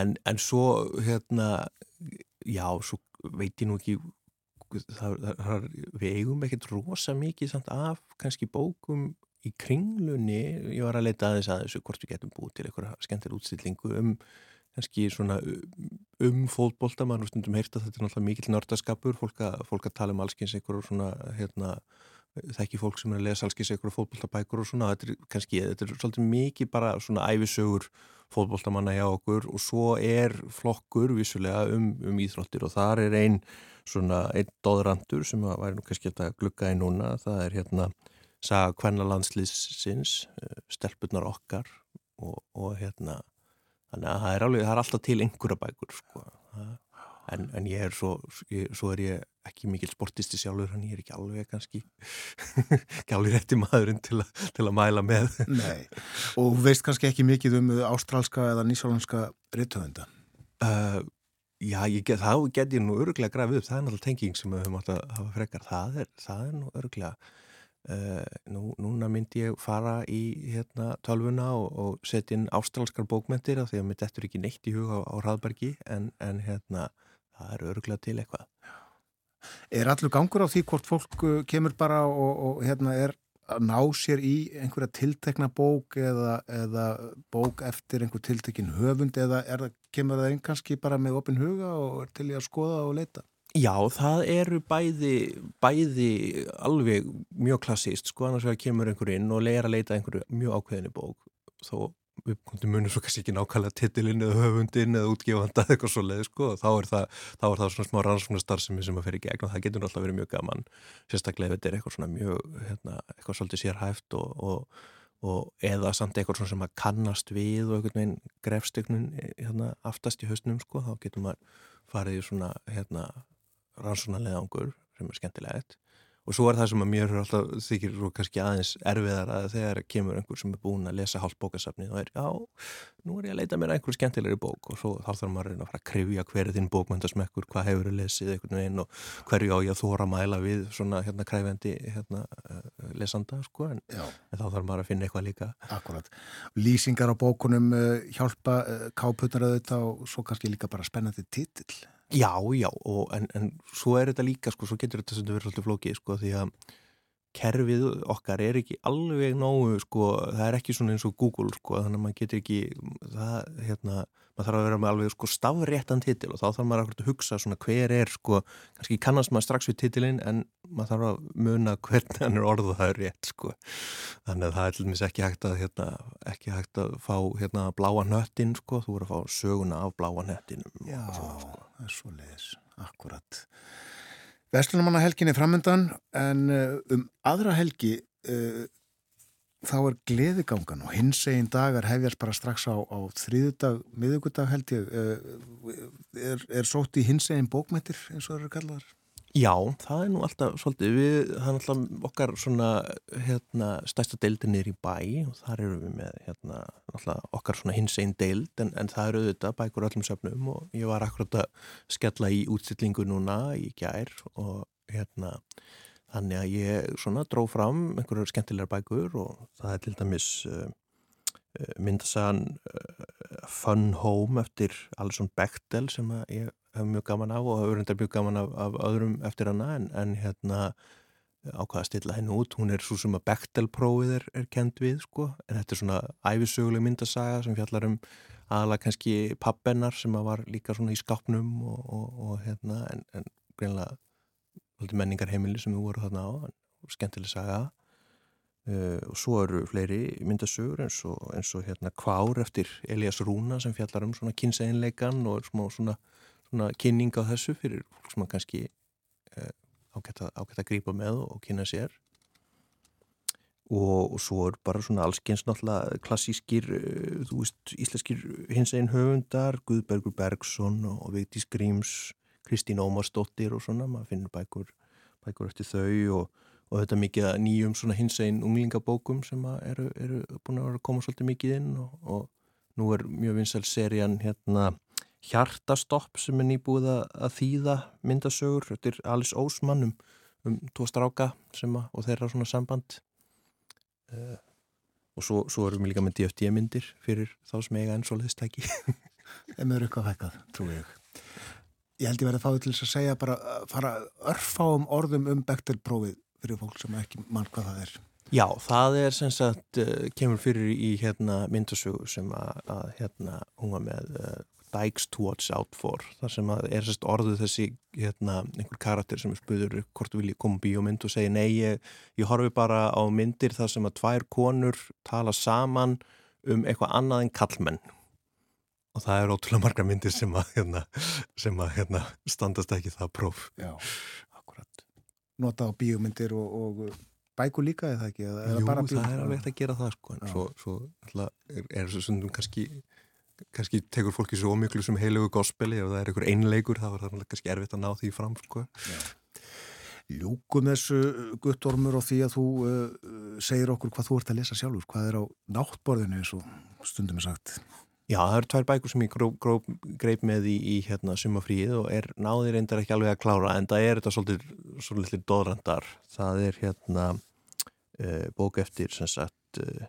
en, en svo hérna já, svo veit ég nú ekki það, það, við eigum ekkert rosa mikið samt af kannski bókum í kringlunni. Ég var að leita aðeins að þessu hvort við getum búið til eitthvað skemmtir útstillingu um kannski svona um fótbolta, maður stundum heyrta þetta er náttúrulega mikill nördaskapur, fólk að, fólk að tala um allskyns einhverjum svona hérna, þekki fólk sem er að lesa allskyns einhverjum fótboltabækur og svona, þetta er kannski þetta er svolítið mikið bara svona æfisögur fótboltamanna hjá okkur og svo er flokkur vissulega um, um íþróttir og þar er einn svona einn dóðrandur sem að væri nú kannski að glukka í núna, það er hérna saga hvenna landslýsins, stelpunar okkar og, og hérna, þannig að það er, alveg, það er alltaf til einhverja bækur sko. en, en ég er svo, ég, svo er ég ekki mikil sportisti sjálfur, en ég er ekki alveg kannski (laughs) ekki alveg rétti maðurinn til, a, til að mæla með. Nei, og veist kannski ekki mikið um ástrálska eða nýsjálandska rittöfunda? Uh, já, get, þá get ég nú öruglega grafið upp, það er náttúrulega tenging sem við höfum átt að hafa frekar, það er, það er nú öruglega Uh, nú, núna myndi ég fara í hérna, tölvuna og, og setja inn ástrálskar bókmentir af því að mitt eftir ekki neitt í huga á, á Raðbergi en, en hérna, það er öruglega til eitthvað Er allur gangur á því hvort fólk uh, kemur bara og, og hérna, er að ná sér í einhverja tiltekna bók eða, eða bók eftir einhver tiltekin höfund eða það, kemur það einn kannski bara með opin huga og er til í að skoða og leita? Já, það eru bæði, bæði alveg mjög klassíst, sko, annars vegar kemur einhver inn og leira að leita einhverju mjög ákveðinni bók, þó við munum svo kannski ekki nákvæmlega titilinn eða höfundin eða útgefanda eða eitthvað svo leið, sko, þá er það, þá er það svona smá rannsóknarstarfsemi sem að í gegn og það getur alltaf verið mjög gaman, sérstaklega ef þetta er eitthvað svona mjög, hérna, eitthvað svolítið sérhæft og, og, og eða samt eitthvað svona sem að kannast við og einhvern veginn grefstögnun hérna aftast í hausnum, sko, þá getur maður farið í svona, hérna, rannsónalegangur sem er skemmtilegt og svo er það sem að mér alltaf þykir og kannski aðeins erfiðar að þegar kemur einhver sem er búin að lesa hálf bókasafni og er, já, nú er ég að leita mér einhver skemmtilegri bók og svo þarf maður að fara að krifja hverju þinn bókmyndasmekkur, hvað hefur þið lesið einhvern veginn og hverju á ég að þóra mæla við svona hérna kræfendi hérna, uh, lesanda, sko, en, en þá þarf maður að finna eitthvað líka. Akkurat. Lýsingar á bókunum uh, hjálpa uh, kápunar auðvitað og svo kannski líka bara spennandi titill. Já, já, og, en, en svo er þetta líka, sko, svo getur þetta verður svolítið flókið, sko, því að kerfið okkar er ekki alveg nógu, sko, það er ekki svona eins og Google, sko, þannig að maður getur ekki, það, hérna, maður þarf að vera með alveg, sko, stafréttan titil og þá þarf maður að hugsa svona hver er, sko, kannski kannast maður strax við titilinn en maður þarf að muna hvernig hann er orðað það er rétt, sko, þannig að það er til dæmis ekki hægt að, hérna, ekki hægt að fá, hérna, bláa nöttin, sko, þú voru að fá söguna af bláa nöttinum. Sko. Það er svo leiðis, akkurat. Vestlunumanna helgin er framöndan en um aðra helgi uh, þá er gleðigangan og hins egin dagar hefjast bara strax á, á þriðudag, miðugudag held ég uh, er, er sótt í hins egin bókmættir eins og það eru kallaðar? Já, það er nú alltaf svolítið, við, það er alltaf okkar svona, hérna, stærsta deildin er í bæ og þar eru við með, hérna, alltaf okkar svona hins einn deild en, en það eru auðvitað bækur öllum söfnum og ég var akkurat að skella í útstillingu núna í gær og hérna, þannig að ég svona dró fram einhverjar skemmtilegar bækur og það er til dæmis uh, myndasagan uh, Fun Home eftir Alison Bechdel sem að ég hef mjög gaman af og hefur reyndar mjög gaman af, af öðrum eftir hana en, en hérna ákvaða að stilla henni út, hún er svo sem að Bechtel-prófið er, er kend við sko, en þetta er svona æfisöguleg myndasaga sem fjallar um aðalega kannski pappennar sem að var líka svona í skápnum og, og, og hérna en, en greinlega menningarheimili sem við vorum þarna á, skemmtileg saga. Uh, og svo eru fleiri myndasögur eins og, eins og hérna Kvár eftir Elias Rúna sem fjallar um svona kynseginleikan og smá svona svona kynning á þessu fyrir fólk sem að kannski uh, ágætt að grípa með og kynna sér. Og, og svo er bara svona allskenst náttúrulega klassískir, uh, þú veist, íslenskir hins einn höfundar, Guðbergur Bergson og, og Vigdís Gríms, Kristín Ómarsdóttir og svona, maður finnur bækur, bækur eftir þau og, og þetta mikið nýjum svona hins einn unglingabókum sem eru, eru búin að vera að koma svolítið mikið inn og nú er mjög vinsal serían hérna Hjartastopp sem er nýbúið að þýða myndasögur, þetta er Alice Ósmann um, um tvo stráka að, og þeirra svona samband. Uh, og svo, svo erum við líka með DFT myndir fyrir þá sem eiga enn soliðstæki Þeim (laughs) eru eitthvað hækkað, trú ég. Ég held ég verið að fá til þess að segja bara að fara örfáum orðum um Bechtel-prófið fyrir fólk sem ekki mann hvað það er. Já, það er sem sagt, uh, kemur fyrir í hérna, myndasögu sem að, að hérna, hún var með Dykes to watch out for þar sem að er sérst orðið þessi hérna, einhver karakter sem er spöður hvort vil ég koma bíómynd og segja nei ég, ég horfi bara á myndir þar sem að tvær konur tala saman um eitthvað annað en kallmenn og það er ótrúlega marga myndir sem að, hérna, sem að hérna, standast ekki það próf. Já, akkurat. Nota á bíómyndir og, og bækur líka eða ekki? Eða, Jú, það er alveg eftir að gera það sko, en svo, svo alltaf, er, þessu stundum kannski, kannski tekur fólki svo miklu sem heilugu gospeli og það er einhver einleikur, það var það kannski erfitt að ná því fram sko. Ljúkum þessu guttormur og því að þú uh, segir okkur hvað þú ert að lesa sjálfur, hvað er á náttborðinu eins og stundum er sagt. Já, það eru tvær bækur sem ég gró, gró, greip með í, í hérna sumafríið og er náðir reyndar ekki alveg að klára en það er þetta svolítið, svolítið doðrandar. Það er hérna uh, bók eftir sem sagt uh, uh,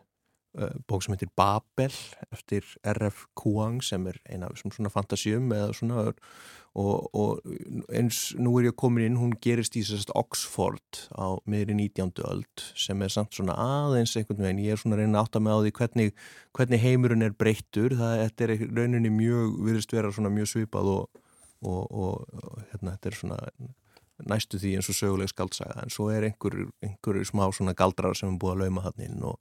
bók sem heitir Babel eftir R.F. Kuang sem er eina svona fantasjum svona og, og eins nú er ég komin inn, hún gerist í sérst Oxford á meðri 19. öld sem er samt svona aðeins einhvern veginn, ég er svona að reyna að átta mig á því hvernig, hvernig heimurinn er breyttur það er rauninni mjög virðist vera svona mjög svipað og, og, og hérna þetta er svona næstu því eins og söguleg skaldsaga en svo er einhver, einhver smá svona galdrar sem er búið að lauma hann inn og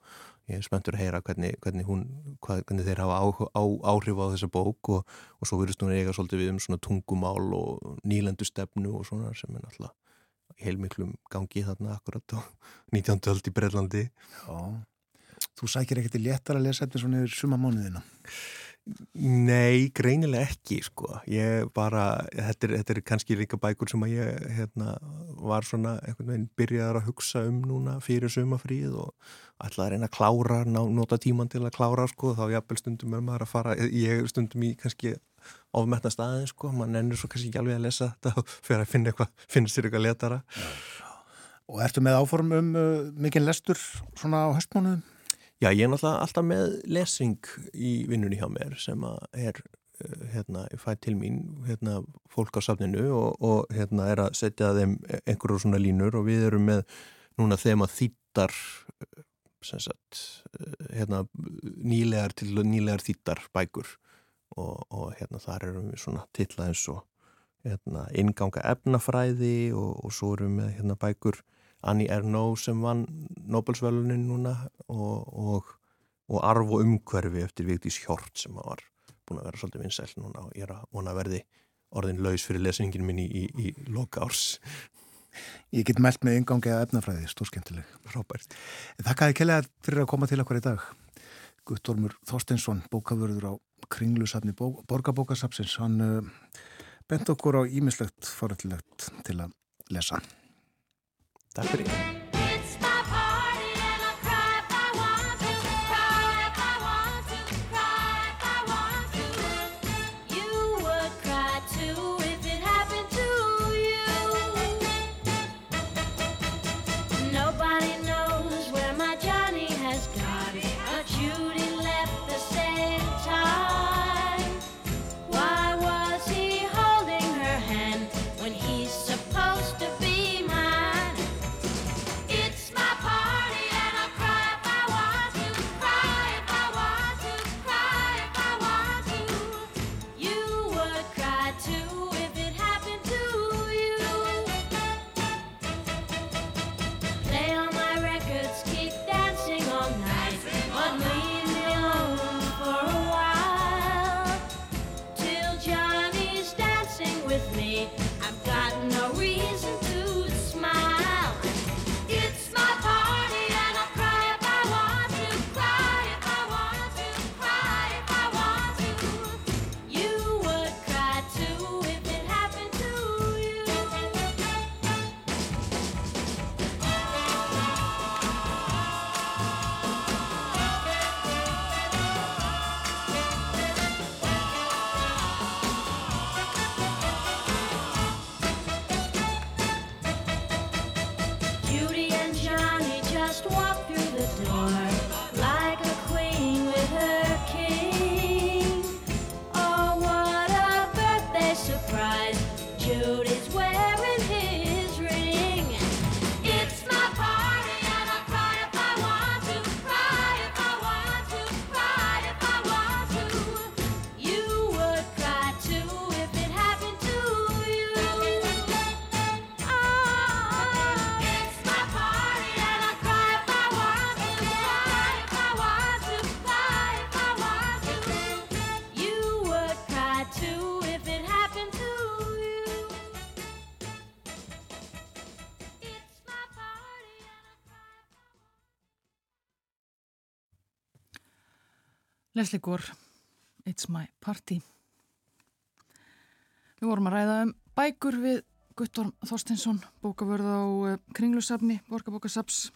ég er spenntur að heyra hvernig, hvernig, hún, hvað, hvernig þeir hafa á, á, áhrif á þessa bók og, og svo virðist hún eiga svolítið við um svona tungumál og nýlendu stefnu og svona sem er náttúrulega heilmiklum gangi þarna akkurat og (laughs) 19. öld í Breitlandi Já, þú sækir ekkert í léttar að lesa eftir svona yfir suma mánuðina Nei, greinilega ekki sko, ég bara þetta er, þetta er kannski líka bækur sem að ég hérna, var svona einhvern veginn byrjaðar að hugsa um núna fyrir sumafríð og ætlaði að reyna að klára ná, nota tíman til að klára sko, þá jafnvel stundum er maður að fara ég stundum í kannski ofmetna staðin sko, mann ennur svo kannski ekki alveg að lesa þetta fyrir að finna eitthvað, finna sér eitthvað letara. Og ertu með áform um uh, mikinn lestur svona á höstmánuðum? Já, ég er náttúrulega alltaf með lesing í vinnunni hjá mér sem er, hérna, ég fæ til mín hérna, fólk á safninu og, og hérna er að setja þeim einhverjum svona línur og við erum með núna þeim að þýttar sem sagt, hérna nýlegar til nýlegar þýttar bækur og, og hérna þar erum við svona tillað eins og hérna inganga efnafræði og, og svo erum við með hérna bækur Annie Ernaux sem vann Nobelsvölunin núna og, og, og Arf og umhverfi eftir Vigdís Hjort sem var búin að vera svolítið vinsæl núna og ég er að vona að verði orðin laus fyrir lesningin minni í, í, í loka árs. Ég get meld með yngangi að efnafræði, stórskemmtileg. Frábært. Þakkaði kellega fyrir að koma til okkur í dag. Guttormur Þorsteinsson, bókavörður á Kringlusafni Borgabókasapsins, hann uh, bent okkur á ímislegt foröldilegt til að lesa. Takk fyrir. Leslie Gore, It's My Party. Við vorum að ræða um bækur við Guttorm Þorstinsson, bókavörð á uh, Kringlusafni, Borgabókasaps,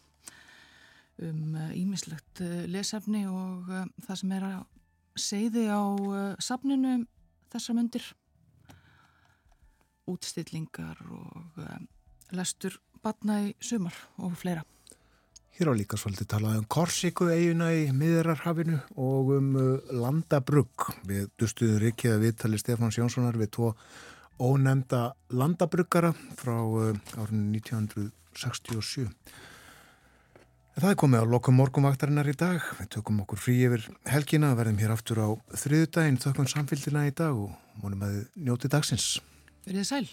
um ímislegt uh, lesefni og uh, það sem er að segði á safninu um þessar myndir, útstillingar og lestur batna í sumar og fleira. Hér á líka svolítið talað um Korsíku eiguna í miðrarhafinu og um landabrugg. Við dustuðum Ríkjaða viðtali Stefáns Jónssonar við tvo ónemnda landabruggara frá árinu 1967. Það er komið á lokum morgumvaktarinnar í dag. Við tökum okkur frí yfir helgina, verðum hér aftur á þriðudaginn, þökkum samfélgina í dag og múnum að þið njóti dagsins. Verðið sæl.